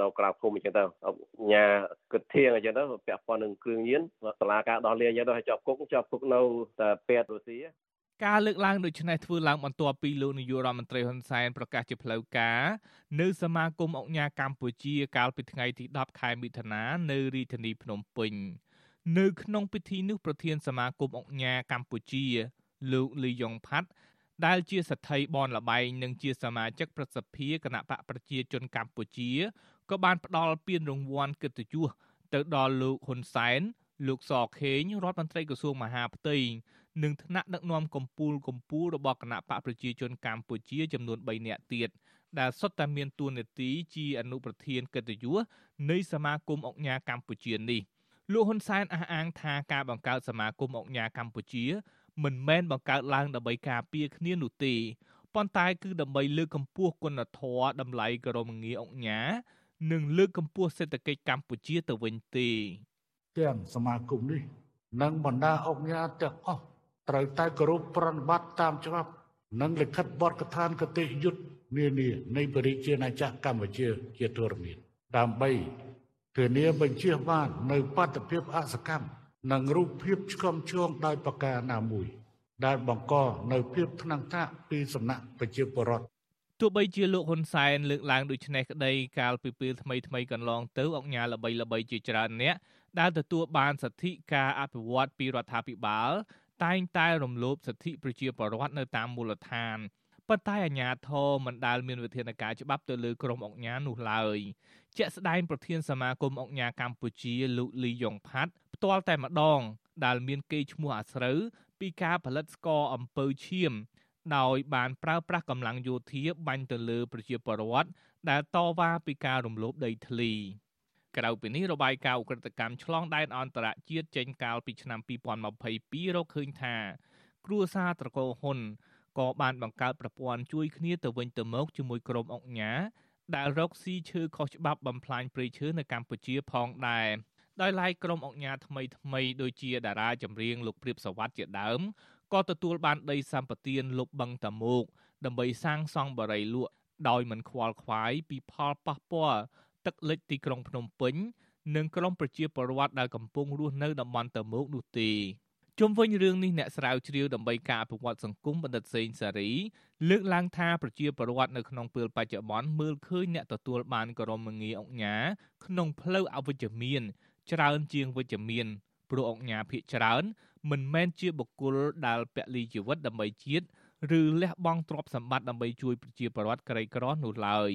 នៅក្រៅភូមិអញ្ចឹងទៅញ៉ាគិតធៀងអញ្ចឹងទៅពាក់ព័ន្ធនឹងគ្រឿងញៀនតឡាការដោះលែងអញ្ចឹងទៅឲ្យជាប់គុកជាប់គុកនៅតែពេទ្យរុស្ស៊ីការលើកឡើងដូចនេះធ្វើឡើងបន្ទាប់ពីលោកនាយករដ្ឋមន្ត្រីហ៊ុនសែនប្រកាសជាផ្លូវការនៅសមាគមអង្គការកម្ពុជាកាលពីថ្ងៃទី10ខែមិថុនានៅរាជធានីភ្នំពេញនៅក្នុងពិធីនោះប្រធានសមាគមអង្គការកម្ពុជា លោកលីយ៉ុងផាត់ ដែលជាសទ្ធិបនលបែងនិងជាសមាជិកប្រសិទ្ធិគណៈបកប្រជាជនកម្ពុជាក៏បានផ្ដល់ពានរង្វាន់កិត្តិយសទៅដល់លោកហ៊ុនសែនលោកសខេងរដ្ឋមន្ត្រីក្រសួងមហាផ្ទៃនិងថ្នាក់ដឹកនាំកម្ពុជាកម្ពុជារបស់គណៈបកប្រជាជនកម្ពុជាចំនួន3នាក់ទៀតដែលសុទ្ធតែមានតួនាទីជាអនុប្រធានកិត្តិយសនៃសមាគមអង្គការកម្ពុជានេះលោកហ៊ុនសែនអះអាងថាការបង្កើតសមាគមអង្គការកម្ពុជា មិនមែនបង្កើតឡើងដើម្បីការពារគ្នានោះទេប៉ុន្តែគឺដើម្បីលើកកម្ពស់គុណធម៌តម្លៃក្រមងារអង្គញានិងលើកកម្ពស់សេដ្ឋកិច្ចកម្ពុជាទៅវិញទេទាំងសមាគមនេះនិងបណ្ដាអង្គញាទាំងអស់ត្រូវតែគោរពប្រណិប័តតាមច្បាប់ និងលិខិតបទកថាគតិយុត្តនានានៃបរិជាណាចក្រកម្ពុជាជាធរមានដើម្បីធានាបញ្ជាបាននៅបាតុភិបអសកម្ម និងរូបភាពឆ្កំឆ្គងដោយប្រការណាមួយ ដែលបង្កនៅភាពថ្នាំងថ្នាក់ពីសំណាក់ប្រជាពលរដ្ឋទោះបីជាលោកហ៊ុនសែនលើកឡើងដូចនេះក្តីកាលពីពេលថ្មីថ្មីកន្លងទៅអង្គការល្បីល្បីជាច្រើនអ្នកដែលទទួលបានសិទ្ធិការអភិវឌ្ឍពីរដ្ឋាភិបាលតែងតែរំលោភសិទ្ធិប្រជាពលរដ្ឋនៅតាមមូលដ្ឋានប៉ុន្តែអាជ្ញាធរមិនដែលមានវិធានការច្បាប់ទៅលើក្រុមអង្គការនោះឡើយជាក់ស្ដែងប្រធានសមាគមអង្គការកម្ពុជាលោកលីយ៉ុងផាត់ផ្ទាល់តែម្ដង ដែលមានកេរ្តិ៍ឈ្មោះអាស្រូវពីការផលិតស្ករអំពៅឈាម ដោយបានប្រើប្រាស់កម្លាំងយោធាបាញ់ទៅលើប្រជាពលរដ្ឋដែលតវ៉ាពីការរំលោភដីធ្លីក្រៅពីនេះរបាយការណ៍អ ுக ្រិតកម្មឆ្លងដែនអន្តរជាតិចេញកាលពីឆ្នាំ2022រកឃើញថា គ្រួសារត្រកូលហ៊ុនក៏បានបង្កើតប្រព័ន្ធជួយគ្នាទៅវិញទៅមកជាមួយក្រុមអង្គការដែលរកស៊ីឈើខុសច្បាប់បំផ្លាញព្រៃឈើនៅកម្ពុជាផងដែរ ដោយឡែកក្រុមអង្គការថ្មីថ្មីដូចជាតារាចម្រៀងលោកព្រាបសវັດជាដើមក៏ទទួលបានដីសម្បត្តិលុបបឹងតាមុកដើម្បីសាងសង់បរិយាលក់ដោយមិនខ្វល់ខ្វាយពីផលប៉ះពាល់ទឹកលិចទីក្រុងភ្នំពេញនិងក្រុមប្រជាពលរដ្ឋដែលកំពុងរស់នៅតំបន់តាមុកនោះទេជុំវិញរឿងនេះអ្នកស្រាវជ្រាវដើម្បីការអភិវឌ្ឍសង្គមបណ្ឌិតសេងសារីលើកឡើងថាប្រជាពលរដ្ឋនៅក្នុងពេលបច្ចុប្បន្នមើលឃើញអ្នកទទួលបានក្រមងារអង្គការក្នុងផ្លូវអវិជ្ជមាន ច្រើនជាងវិជ្ជមានព្រោះអង្គការភិកច្រើន មិនមែនជាបុគ្គលដែលពលីជីវិតដើម្បីជាតិឬលះបង់ទ្រព្យសម្បត្តិដើម្បីជួយប្រជាពលរដ្ឋក្រីក្រនោះឡើយ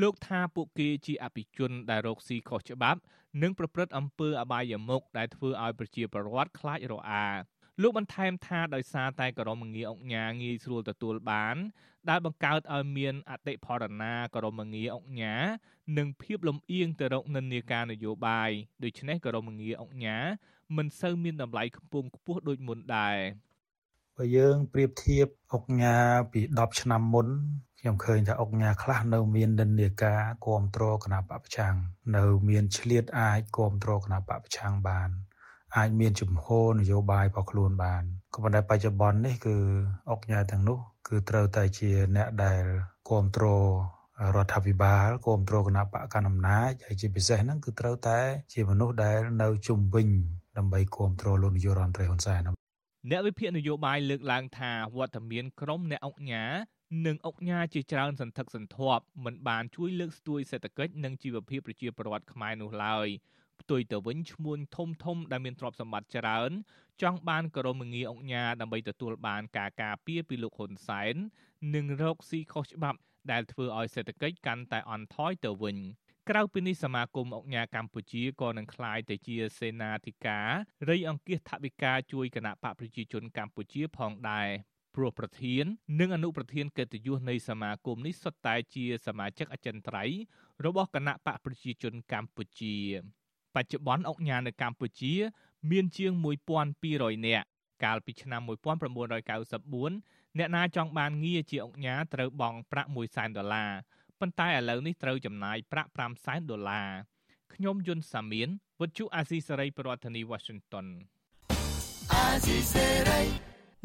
លោកថាពួកគេជាអភិជនដែលរកស៊ីខុសច្បាប់ និងប្រព្រឹត្តអំពើអបាយមុខដែលធ្វើឲ្យប្រជាពលរដ្ឋខ្លាចរអា លោកបន្ថែមថាដោយសារតែក្រមងារអង្គញាងាយស្រួលទទួលបាន ដែលបង្កើតឲ្យមានអតិផរណាក្រមងារអង្គញានិងភាពលំអៀងទៅរកនិន្នាការនយោបាយដូច្នេះក្រមងារអង្គញាមិនសូវមានតម្លៃខ្ពង់ខ្ពស់ដូចមុនដែរបើយើងប្រៀបធៀបអង្គញាពី10ឆ្នាំមុនខ្ញុំឃើញថាអង្គញាខ្លះនៅមាននិន្នាការគ្រប់គ្រងគណៈបពប្រឆាំងនៅមានឆ្លៀតអាចគ្រប់គ្រងគណៈបពប្រឆាំងបាន អាចមានជំហរនយោបាយរបស់ខ្លួនបានក៏ប៉ុន្តែបច្ចុប្បន្ននេះគឺអង្គញាទាំងនោះគឺត្រូវតែជាអ្នកដែលគ្រប់គ្រងរដ្ឋាភិបាលគ្រប់គ្រងគណៈបកកណ្ដាលអំណាចហើយជាពិសេសហ្នឹងគឺត្រូវតែ ជាមនុស្សដែលនៅជុំវិញដើម្បីគ្រប់គ្រងលោកនាយករដ្ឋមន្ត្រីហ៊ុនសែនអ្នកវិភាគនយោបាយលើកឡើងថាវត្តមានក្រុមអ្នកអង្គញានិងអង្គញាជាច្រើនសន្ធឹកសន្ធាប់មិនបានជួយលើកស្ទួយសេដ្ឋកិច្ចនិងជីវភាពប្រជាពលរដ្ឋខ្មែរនោះឡើយ ផ្ទុយទៅវិញឈ្មួញធំធំដែលមានទ្រព្យសម្បត្តិច្រើន ចង់បានក្រមងារអង្គញាដើម្បីទទួលបានការការពារពីលោកហ៊ុនសែននិងរកស៊ីខុសច្បាប់ដែលធ្វើឲ្យសេដ្ឋកិច្ចកាន់តែអន់ថយទៅវិញក្រៅពីនេះសមាគមអង្គការកម្ពុជាក៏នឹងក្លាយទៅជាសេនាធិការរៃអង្គាសថវិកាជួយគណៈបកប្រជាជនកម្ពុជាផងដែរព្រោះប្រធាន និងអនុប្រធានកិត្តិយសនៃសមាគមនេះសុទ្ធតែជាសមាជិកអចិន្ត្រៃយ៍របស់គណៈបកប្រជាជនកម្ពុជា បច្ចុប្បន្នអង្គការនៅកម្ពុជា មានជាង1200នាក់កាលពីឆ្នាំ1994អ្នកណាចង់បានងារជាអង្គការត្រូវបង់ប្រាក់1សែនដុល្លារប៉ុន្តែឥឡូវនេះត្រូវចំណាយប្រាក់5សែនដុល្លារខ្ញុំយុនសាមៀនវិទ្យុអាស៊ីសេរីប្រធានាធិបតី Washington អាស៊ីសេរី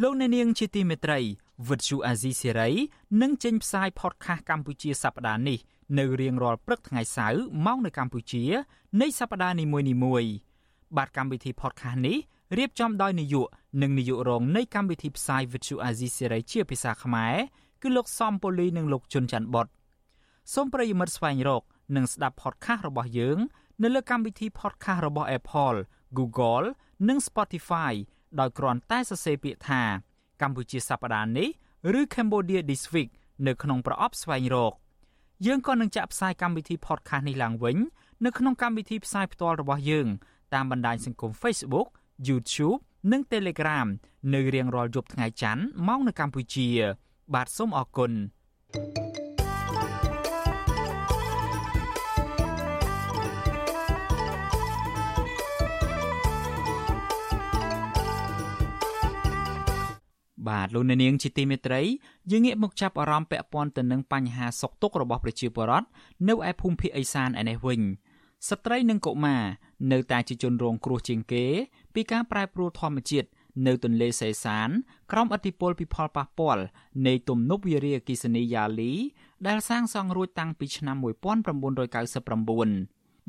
លោកអ្នកនាងជាទីមេត្រីវិទ្យុអាស៊ីសេរីនឹងចេញផ្សាយ podcast កម្ពុជាសប្តាហ៍នេះ នៅរៀងរាល់ព្រឹកថ្ងៃសៅរ៍ម៉ោងនៅកម្ពុជានៃសប្តាហ៍នីមួយៗបាទកម្មវិធី podcast នេះរៀបចំដោយនាយកនិងនាយករងនៃកម្មវិធីផ្សាយ Vithu Azizi Serai ជាភាសាខ្មែរគឺលោកសំពូលីនិងលោកជុនច័ន្ទបុតសូមប្រិយមិត្តស្វែងរក និងស្ដាប់ podcast របស់យើង នៅលើកម្មវិធី podcast របស់ Apple, Google និង Spotify ដោយគ្រាន់តែសរសេរពាក្យថាកម្ពុជាសប្តាហ៍នេះឬ Cambodia This Week នៅក្នុងប្រអប់ស្វែងរក យើងក៏នឹងចាក់ផ្សាយកម្មវិធី podcast នេះឡើងវិញនៅក្នុងកម្មវិធីផ្សាយផ្ទាល់របស់យើង តាមបណ្ដាញសង្គម Facebook YouTube និង Telegram នៅរៀងរាល់យប់ថ្ងៃច័ន្ទម៉ោងនៅកម្ពុជា បាទសូមអរគុណ បាទលោកអ្នកនាងជាទីមេត្រីយើងងាកមកចាប់អារម្មណ៍ពាក់ព័ន្ធទៅនឹងបញ្ហាសុខទុក្ខរបស់ប្រជាពលរដ្ឋនៅឯភូមិភាគឦសានឯនេះវិញស្ត្រីនិងកុមារនៅតែជាជនរងគ្រោះជាងគេ ពីការប្រែប្រួលធម្មជាតិនៅទន្លេសេសាន ក្រោមឥទ្ធិពលពីផលប៉ះពាល់នៃទំនប់វារីអគ្គិសនីយ៉ាលី ដែលសាងសង់រួចតាំងពីឆ្នាំ1999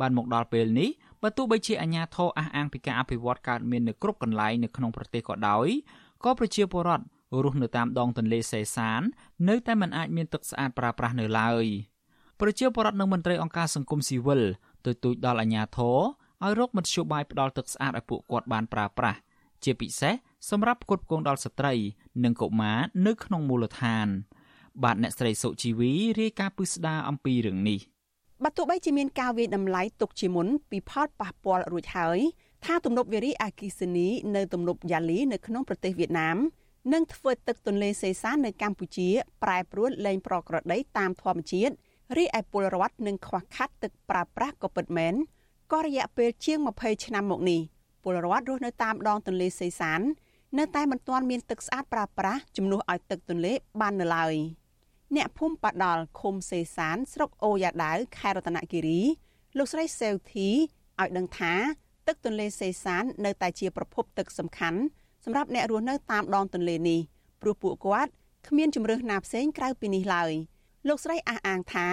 បានមកដល់ពេលនេះបើទោះបីជាអាជ្ញាធរអះអាងពីការអភិវឌ្ឍកើតមាននៅគ្រប់កន្លែងនៅក្នុងប្រទេសក៏ដោយ ក៏ប្រជាពលរដ្ឋរស់នៅតាមដងទន្លេសេសាន នៅតែមិនអាចមានទឹកស្អាតប្រើប្រាស់នៅឡើយប្រជាពលរដ្ឋនិងមន្ត្រីអង្គការសង្គមស៊ីវិលទទូចដល់អាជ្ញាធរឲ្យរកមធ្យោបាយផ្ដល់ទឹកស្អាតឲ្យពួកគាត់បានប្រើប្រាស់ជាពិសេសសម្រាប់ផ្គត់ផ្គង់ដល់ស្ត្រី និងកុមារនៅក្នុងមូលដ្ឋាន បាទអ្នកស្រីសុជីវីរាយការណ៍ពិស្ដារអំពីរឿងនេះបើទោះបីជាមានការវាយតម្លៃទុកជាមុនពីផលប៉ះពាល់រួចហើយ ថាទំនប់វារីអគិសនីនៅទំនប់យ៉ាលីនៅក្នុងប្រទេសវៀតណាមនឹងធ្វើទឹកទន្លេសេសាននៅកម្ពុជា ប្រែប្រួលលែងប្រក្រតីតាមធម្មជាតិរីឯពលរដ្ឋនឹងខ្វះខាតទឹកប្រើប្រាស់ក៏ពិតមែនក៏រយៈពេលជាង20ឆ្នាំមកនេះពលរដ្ឋរស់នៅតាមដងទន្លេសេសាន នៅតែមិនទាន់មានទឹកស្អាតប្រើប្រាស់ជំនួសឲ្យទឹកទន្លេបាននៅឡើយអ្នកភូមិបដាល់ឃុំសេសាន ស្រុកអូយ៉ាដាវខេត្តរតនគិរី លោកស្រីសេវធីឲ្យដឹងថា ទឹកទន្លេសេសាននៅតែជាប្រភពទឹកសំខាន់សម្រាប់អ្នករស់នៅតាមដងទន្លេនេះព្រោះពួកគាត់គ្មានជំរើសណាផ្សេងក្រៅពីនេះឡើយលោកស្រីអះអាងថា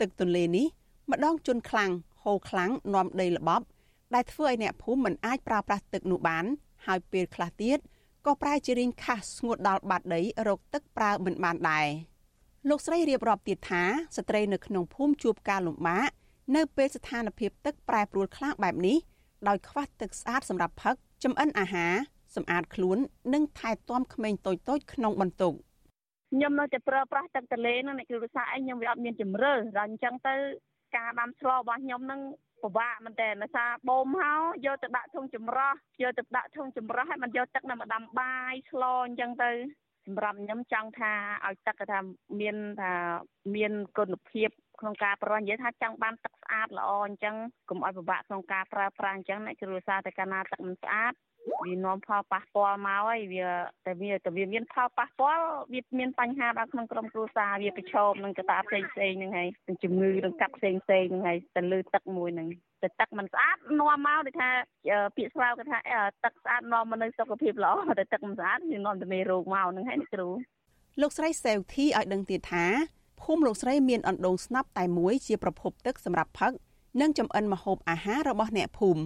ទឹកទន្លេនេះម្ដងជន់ខ្លាំងហូរខ្លាំងនាំដីល្បប់ដែលធ្វើឲ្យអ្នកភូមិមិនអាចប្រើប្រាស់ទឹកនោះបាន ហើយពេលខ្លះទៀតក៏ប្រែជារីងខាស់ស្ងួតដល់បាតដីរកទឹកប្រើមិនបានដែរលោកស្រីរៀបរាប់ទៀតថាស្ត្រីនៅក្នុងភូមិជួបការលំបាកនៅពេលស្ថានភាពទឹកប្រែប្រួលខ្លាំងបែបនេះ ដោយខ្វះទឹកស្អាតសម្រាប់ផឹកចម្អិនអាហារសម្អាតខ្លួន និងថែទាំក្មេងតូចៗក្នុងបន្ទប់ខ្ញុំនៅតែប្រើប្រាស់ទឹកទន្លេហ្នឹងអ្នកគ្រូសាស្ត្រអីខ្ញុំវាអត់មានជំរឿដល់អញ្ចឹងទៅការដាំស្លរបស់ខ្ញុំហ្នឹងពិបាកមែនតើដោយសារបូមហើយយកទៅដាក់ធុងចម្រោះយកទៅដាក់ធុងចម្រោះហើយมันយកទឹកនៅមកដាំបាយស្លអញ្ចឹងទៅសម្រាប់ខ្ញុំចង់ថាឲ្យទឹកថាមានថាមានគុណភាព ក្នុងការប្រនិយាយថាចង់បានទឹកស្អាតល្អអញ្ចឹងកុំឲ្យពិបាកក្នុងការប្រើប្រាស់អញ្ចឹងអ្នកគ្រួសារតែកាលណាទឹកមិនស្អាតវានាំផលប៉ះពាល់មកហើយវាតែវាតែវាមានផលប៉ះពាល់វាមានបញ្ហាដល់ក្នុងក្រុមគ្រួសារវាប្រឈមនឹងកត្តាផ្សេងផ្សេងហ្នឹងហើយនឹងជំងឺនឹងកាត់ផ្សេងផ្សេងហ្នឹងហើយទៅលើទឹកមួយហ្នឹងតែទឹកមិនស្អាតនាំមកដូចថាពាក្យស្លោកគេថាទឹកស្អាតនាំមកនៅសុខភាពល្អតែទឹកមិនស្អាតវានាំទៅមេរោគមកហ្នឹងហើយអ្នកគ្រូលោកស្រីសេវធីឲ្យដឹងទៀតថា ភូមិលោកស្រីមានអណ្ដូងស្នាប់តែមួយជាប្រភពទឹកសម្រាប់ផឹកនិងចំអិនម្ហូបអាហាររបស់អ្នកភូមិ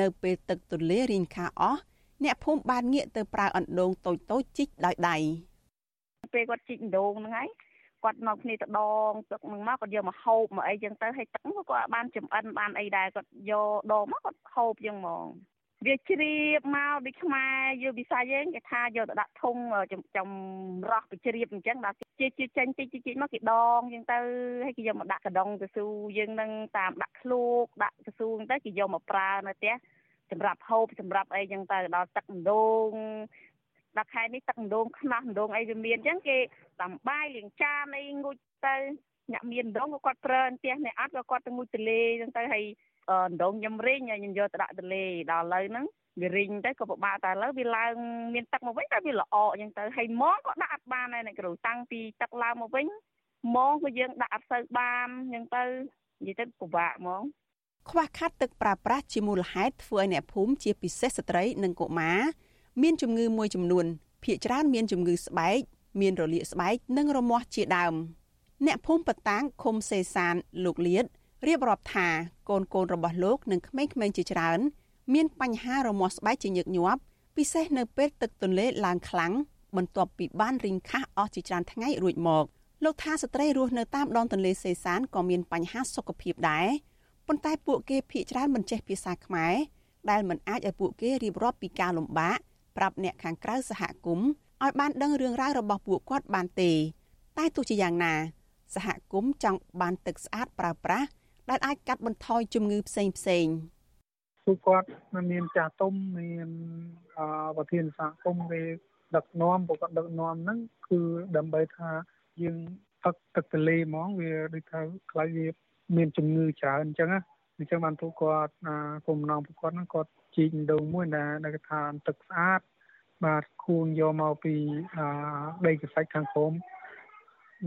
នៅពេលទឹកទន្លេរីងខាអស់អ្នកភូមិបានងាកទៅប្រើអណ្ដូងតូចតូចជីកដោយដៃពេលគាត់ជីកអណ្ដូងហ្នឹងហើយគាត់មកគ្នាទៅដងទឹកហ្នឹងមកគាត់យកមកហូបមកអីចឹងទៅហើយទឹកគាត់ក៏បានចំអិនបានអីដែរគាត់យកដងមកគាត់ហូបចឹងហ្មង វាជ្រាបមកដូចខ្មែរយើងវិស័យយើងគេថាយកទៅដាក់ធុងចម្រោះទៅជ្រាបអញ្ចឹងដល់ជាជាចេញតិចតិចមកគេដងអញ្ចឹងទៅហើយគេយកមកដាក់កដុងទៅស៊ូយើងនឹងតាមដាក់ឃ្លោកដាក់ទៅស៊ូអញ្ចឹងទៅគេយកមកប្រើនៅផ្ទះសម្រាប់ហូបសម្រាប់អីចឹងទៅដល់ទឹកដូងដល់ខែនេះទឹកដងខ្នោះដងអីវាមានអញ្ចឹងគេដំបាយលាងចានអីងូចទៅអ្នកមានដងក៏គាត់ប្រើផ្ទះអ្នកអត់ក៏គាត់ទៅងូចទលេអញ្ចឹងទៅហើយ ដងខ្ញុំរេងហើយខ្ញុំយកទៅដាក់ទលេដល់ឥឡូវហ្នឹងវារីងទៅក៏ពិបាកតែឥឡូវវាឡើងមានទឹកមកវិញតែវាល្អអញ្ចឹងទៅហើយម៉ងក៏ដាក់អត់បានដែរអ្នកគ្រូតាំងពីទឹកឡើងមកវិញម៉ងក៏យើងដាក់អត់សូវបានអញ្ចឹងទៅនិយាយទៅពិបាកហ្មងខ្វះខាតទឹកប្រើប្រាស់ជាមូលហេតុធ្វើឲ្យអ្នកភូមិជាពិសេសស្ត្រីនិងកុមារមានជំងឺមួយចំនួនភាគច្រើនមានជំងឺស្បែកមានរលាកស្បែកនិងរមាស់ជាដើមអ្នកភូមិបតាំងឃុំសេសានលោកលៀត រៀបរាប់ថាកូនកូនរបស់លោកនិងក្មេងៗជាច្រើន មានបញ្ហារមាស់ស្បែកជាញឹកញាប់ពិសេសនៅពេលទឹកទន្លេឡើងខ្លាំងបន្ទាប់ពីបានរីងខះអស់ជាច្រើនថ្ងៃរួចមកលោកថាស្ត្រីរស់នៅតាមដងទន្លេសេសានក៏មានបញ្ហាសុខភាពដែរប៉ុន្តែពួកគេភ័យច្រើនមិនចេះភាសាខ្មែរដែលមិនអាចឲ្យពួកគេរៀបរាប់ពីការលំបាកប្រាប់អ្នកខាងក្រៅសហគមន៍ឲ្យបានដឹងរឿងរ៉ាវរបស់ពួកគាត់បានទេ តែទោះជាយ៉ាងណា សហគមន៍ចង់បានទឹកស្អាតប្រើប្រាស់ ដែលអាចកាត់បន្ថយជំងឺផ្សេងផ្សេងពួកគាត់មានចាស់ទុំមានអប្រធានសហគមន៍គេដឹកនាំពួកគាត់ដឹកនាំហ្នឹងគឺដើម្បីថាយើងទឹកទឹកទន្លេហ្មងវាដូចថាខ្លាចវាមានជំងឺច្រើនអញ្ចឹងណាអញ្ចឹងបានពួកគាត់គុំណងពួកគាត់ហ្នឹងគាត់ជីកដងមួយដែលដែលថាទឹកស្អាតបាទខួងយកមកពីដីកសិដ្ឋខាងក្រោម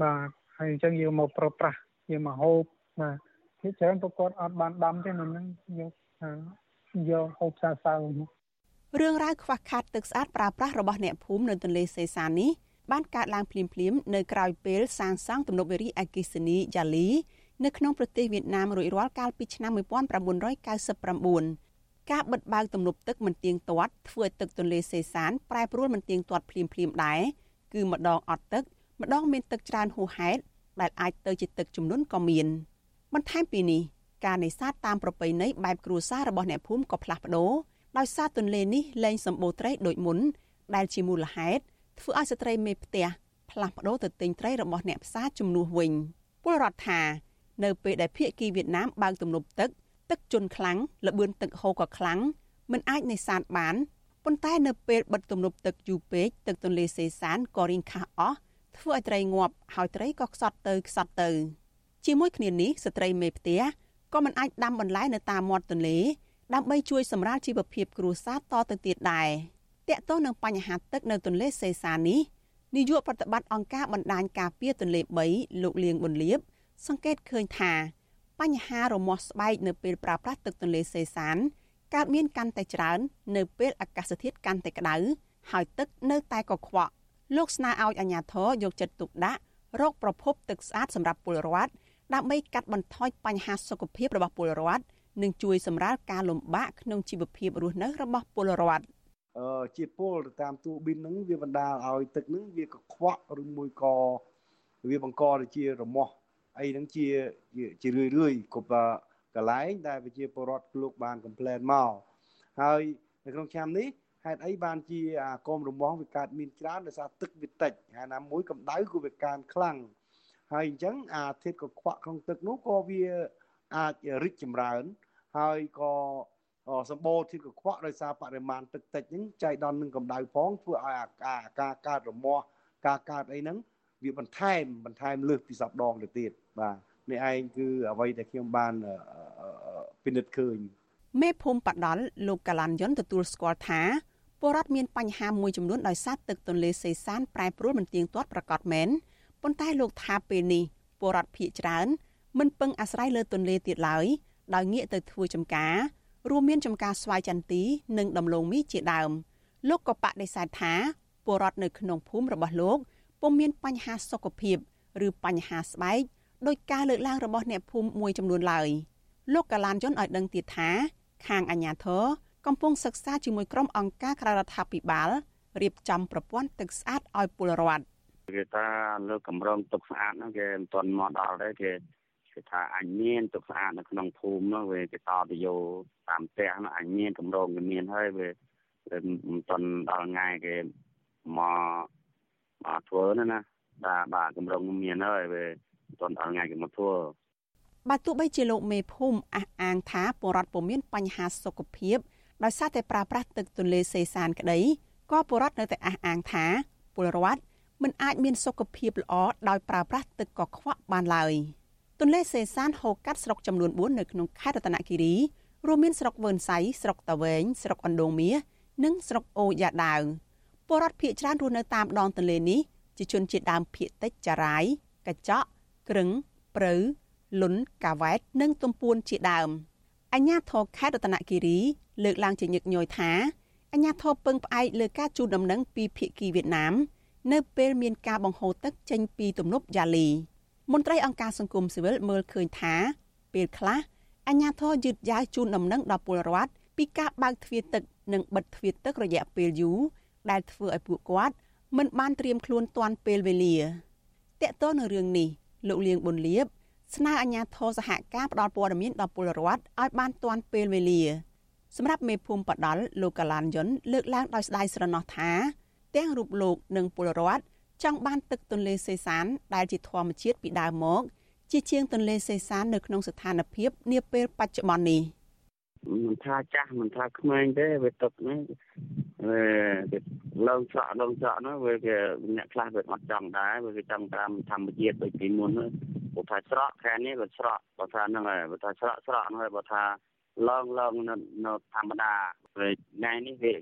បាទហើយអញ្ចឹងយកមកប្រើប្រាស់យកមកហូបបាទ ជាច្រើនពួកគាត់អត់បានដាំទេនៅនឹងយកយកហូបសាសៅរឿងរ៉ាវខ្វះខាតទឹកស្អាតប្រើប្រាស់របស់អ្នកភូមិនៅទន្លេសេសាននេះបានកើតឡើងភ្លាមៗនៅក្រៅពេលសាងសង់ទំនប់វារីអគ្គិសនីយ៉ាលីនៅក្នុងប្រទេសវៀតណាមរួចរាល់កាលពីឆ្នាំ1999ការបិទបើកទំនប់ទឹកមិនទៀងទាត់ធ្វើឲ្យទឹកទន្លេសេសានប្រែប្រួលមិនទៀងទាត់ភ្លាមភ្លាមដែរគឺម្ដងអត់ទឹកម្ដងមានទឹកច្រើនហួសហេតុដែលអាចទៅជាទឹកជំនន់ក៏មាន បន្ថែមពីនេះការនេសាទតាមប្រពៃណីបែបគ្រួសាររបស់អ្នកភូមិក៏ផ្លាស់ប្ដូរដោយសារទន្លេនេះលែងសម្បូរត្រីដូចមុនដែលជាមូលហេតុធ្វើឲ្យស្ត្រីមេផ្ទះផ្លាស់ប្ដូរទៅទិញត្រីរបស់អ្នកផ្សារជំនួសវិញពលរដ្ឋថានៅពេលដែលភៀកគីវៀតណាមបើកទំនប់ទឹកទឹកជន់ខ្លាំងលបឿនទឹកហូរក៏ខ្លាំងមិនអាចនេសាទបានប៉ុន្តែនៅពេលបិទទំនប់ទឹកយូរពេកទឹកទន្លេសេសានក៏រីងខះអស់ធ្វើឲ្យត្រីងាប់ហើយត្រីក៏ខ្សត់ទៅខ្សត់ទៅ ជាមួយគ្នានេះស្ត្រីមេផ្ទះក៏មិនអាចដាំបន្លែនៅតាមមាត់ទន្លេដើម្បីជួយសម្រាលជីវភាពគ្រួសារតទៅទៀតដែរតកតោះនឹងបញ្ហាទឹកនៅទន្លេសេសាននេះនាយកប្រតិបត្តិអង្គការបណ្ដាញការពារទន្លេ3លោកលៀងប៊ុនលៀបសង្កេតឃើញថា បញ្ហារមាស់ស្បែកនៅពេលប្រើប្រាស់ទឹកទន្លេសេសានកើតមានកាន់តែច្រើន នៅពេលអាកាសធាតុកាន់តែក្តៅហើយទឹកនៅតែកខ្វក់លោកស្នើឲ្យអាជ្ញាធរយកចិត្តទុកដាក់រកប្រភពទឹកស្អាតសម្រាប់ពលរដ្ឋ ដើម្បីកាត់បន្ថយបញ្ហាសុខភាពរបស់ពលរដ្ឋនិងជួយសម្រាលការលំបាកក្នុងជីវភាពរស់នៅរបស់ពលរដ្ឋអឺជាតិពុលទៅតាមទូប៊ីនហ្នឹងវាបណ្ដាលឲ្យទឹកហ្នឹងវាកខ្វក់ឬមួយក៏វាបង្កទៅជារមាស់អីហ្នឹងជាជារឿយរឿយគ្រប់កន្លែងដែលប្រជាពលរដ្ឋលោកបានកំ pl ែនមកហើយនៅក្នុងឆ្នាំនេះហេតុអីបានជាអាកុំរមាស់វាកើតមានច្រើនដោយសារទឹកវាតិចហើយណាមួយកម្ដៅក៏វាកើនខ្លាំង ហើយអញ្ចឹងអាធាតុកខ្វក់ក្នុងទឹកនោះក៏វាអាចរីកចម្រើន ហើយក៏សម្បូរធាតុកខ្វក់ដោយសារបរិមាណទឹកតិចហ្នឹងចៃដន្យនឹងកម្ដៅផងធ្វើឲ្យអាការការកើតរមាស់ការកើតអីហ្នឹងវាបន្ថែមបន្ថែមលើសពីសពដងទៅទៀតបាទនេះឯងគឺអ្វីដែលខ្ញុំបានពិនិត្យឃើញមេភូមិបដលលោកកាឡានយុនទទួលស្គាល់ថាពលរដ្ឋមានបញ្ហាមួយចំនួនដោយសារទឹកទន្លេសេសានប្រែប្រួលមិនទៀងទាត់ប្រកបមែន ប៉ុន្តែលោកថាពេលនេះពលរដ្ឋភៀកច្រើនមិនពឹងអាស្រ័យលើទន្លេទៀតឡើយដោយងាកទៅធ្វើចំការរួមមានចំការស្វាយចន្ទី និងដំឡូងមីជាដើម លោកក៏បដិសេធថាពលរដ្ឋនៅក្នុងភូមិរបស់លោកពុំមានបញ្ហាសុខភាពឬបញ្ហាស្បែកដោយការលើកឡើងរបស់អ្នកភូមិមួយចំនួនឡើយលោកកាឡានយុនឲ្យដឹងទៀតថាខាងអាជ្ញាធរកំពុងសិក្សាជាមួយក្រុមអង្គការក្រៅរដ្ឋាភិបាលរៀបចំប្រព័ន្ធទឹកស្អាតឲ្យពលរដ្ឋ គេថាលើកម្រងទឹកស្អាតហ្នឹងគេមិនទាន់មកដល់ទេគេគេថាអញមានទឹកស្អាតនៅក្នុងភូមិនោះវាគេតទៅយកតាមផ្ទះនោះអញមានកម្រងគេមានហើយវាមិនទាន់ដល់ថ្ងៃគេមកមកធ្វើណាណាបាទបាទកម្រងមានហើយវាមិនទាន់ដល់ថ្ងៃគេមកធ្វើបើទោះបីជាលោកមេភូមិអះអាងថាពលរដ្ឋពុំមានបញ្ហាសុខភាពដោយសារតែប្រើប្រាស់ទឹកទន្លេសេសានក្តីក៏ពលរដ្ឋនៅតែអះអាងថាពលរដ្ឋ មិនអាចមានសុខភាពល្អដោយប្រើប្រាស់ទឹកកខ្វក់បានឡើយទន្លេសេសានហូរកាត់ស្រុកចំនួន4នៅក្នុងខេត្តរតនគិរីរួមមានស្រុកវើនសៃស្រុកតាវែងស្រុកអណ្ដូងមាសនិងស្រុកអូយ៉ាដាវពលរដ្ឋភៀកច្រើនរស់នៅតាមដងទន្លេនេះជាជនជាតិដើមភៀកតិចចារាយកញ្ចក់ក្រឹងព្រៅលុនកាវ៉ែតនិងទំពួនជាដើមអញ្ញាធរខេត្តរតនគិរីលើកឡើងជាញឹកញយថាអញ្ញាធរពឹងផ្អែកលើការជូនដំណឹងពីភៀកគីវៀតណាម នៅពេលមានការបង្ហូរទឹកចេញពីទំនប់យ៉ាលីមន្ត្រីអង្គការសង្គមស៊ីវិលមើលឃើញថាពេលខ្លះអញ្ញាធរយឺតយ៉ាវជូនដំណឹងដល់ពលរដ្ឋពីការបើកទ្វារទឹកនិងបិទទ្វារទឹករយៈពេលយូរដែលធ្វើឲ្យពួកគាត់មិនបានត្រៀមខ្លួនទាន់ពេលវេលាតកតទៅនឹងរឿងនេះលោកលៀងប៊ុនលៀបស្នើអាជ្ញាធរសហការផ្ដល់ព័ត៌មានដល់ពលរដ្ឋឲ្យបានទាន់ពេលវេលាសម្រាប់មេភូមិបដលលោកកាឡានយុនលើកឡើងដោយស្ដាយស្រណោះថា ទាំងរូបលោកនិងពលរដ្ឋចង់បានទឹកទន្លេសេសាន ដែលជាធម្មជាតិពីដើមមកជាជាងទន្លេសេសាននៅក្នុងស្ថានភាពនាពេលបច្ចុប្បន្ននេះមិនថាចាស់មិនថាក្មេងទេវាទឹកនេះវាឡើងច្រកឡើងច្រកនោះវាគេអ្នកខ្លះវាអត់ចង់ដែរវាគេចង់តាមធម្មជាតិដូចពីមុនបើថាច្រកខែនេះវាច្រកបើថាហ្នឹងហើយបើថាច្រកច្រកហ្នឹងហើយបើថាឡើងឡើងនៅធម្មតាពេលថ្ងៃនេះវា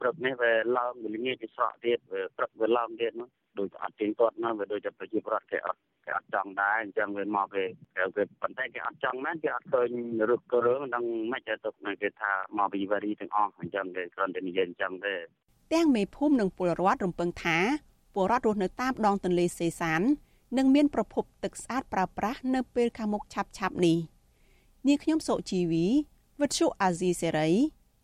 ព្រឹកនេះវាឡើងវាល្ងាចទៅស្រកទៀតព្រឹកវាឡើងទៀតនោះដូចអត់ទៀងទាត់ណាវាដូចតែប្រជាប្រដ្ឋគេអត់គេអត់ចង់ដែរអញ្ចឹងវាមកគេគេប៉ុន្តែគេអត់ចង់មែនគេអត់ឃើញរឹកក៏រឿងដឹងមិនទៅទុកគេថាមកពីវេរីទាំងអស់អញ្ចឹងគេគ្រាន់តែនិយាយអញ្ចឹងទេទាំងមេភូមិនិងពលរដ្ឋរំពឹងថាពលរដ្ឋរស់នៅតាមដងទន្លេសេសាននឹងមានប្រភពទឹកស្អាតប្រើប្រាស់នៅពេលខាងមុខឆាប់ឆាប់នេះនាងខ្ញុំសុជីវីវិទ្យុអាស៊ីសេរី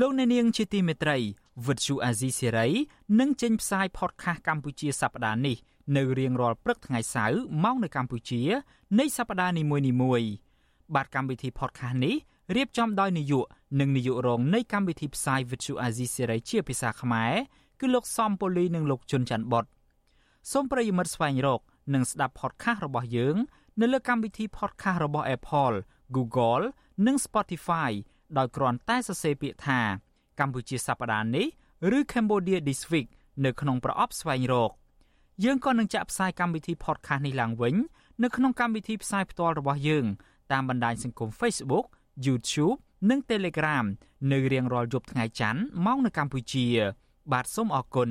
លោកអ្នកនាងជាទីមេត្រីវិទ្យុអាស៊ីសេរីនឹងចេញផ្សាយ podcast កម្ពុជាសប្តាហ៍នេះនៅរៀងរាល់ព្រឹកថ្ងៃសៅរ៍ម៉ោងនៅកម្ពុជានៃសប្តាហ៍នីមួយៗបាទកម្មវិធី podcast នេះរៀបចំដោយនាយកនិងនាយករងនៃកម្មវិធីផ្សាយ Vuthu Azizi Serai ជាភាសាខ្មែរគឺលោកសំពូលីនិងលោកជុនច័ន្ទបុតសូមប្រិយមិត្តស្វែងរក និងស្ដាប់ podcast របស់យើង នៅលើកម្មវិធី podcast របស់ Apple, Google និង Spotify ដោយគ្រាន់តែសរសេរពាក្យថាកម្ពុជាសប្តាហ៍នេះឬ Cambodia This Week នៅក្នុងប្រអប់ស្វែងរកយើងក៏នឹងចាក់ផ្សាយកម្មវិធី podcast នេះឡើងវិញ នៅក្នុងកម្មវិធីផ្សាយផ្ទាល់របស់យើង តាមបណ្ដាញសង្គម Facebook YouTube និង Telegram នៅរៀងរាល់យប់ថ្ងៃច័ន្ទម៉ោងនៅកម្ពុជា បាទសូមអរគុណ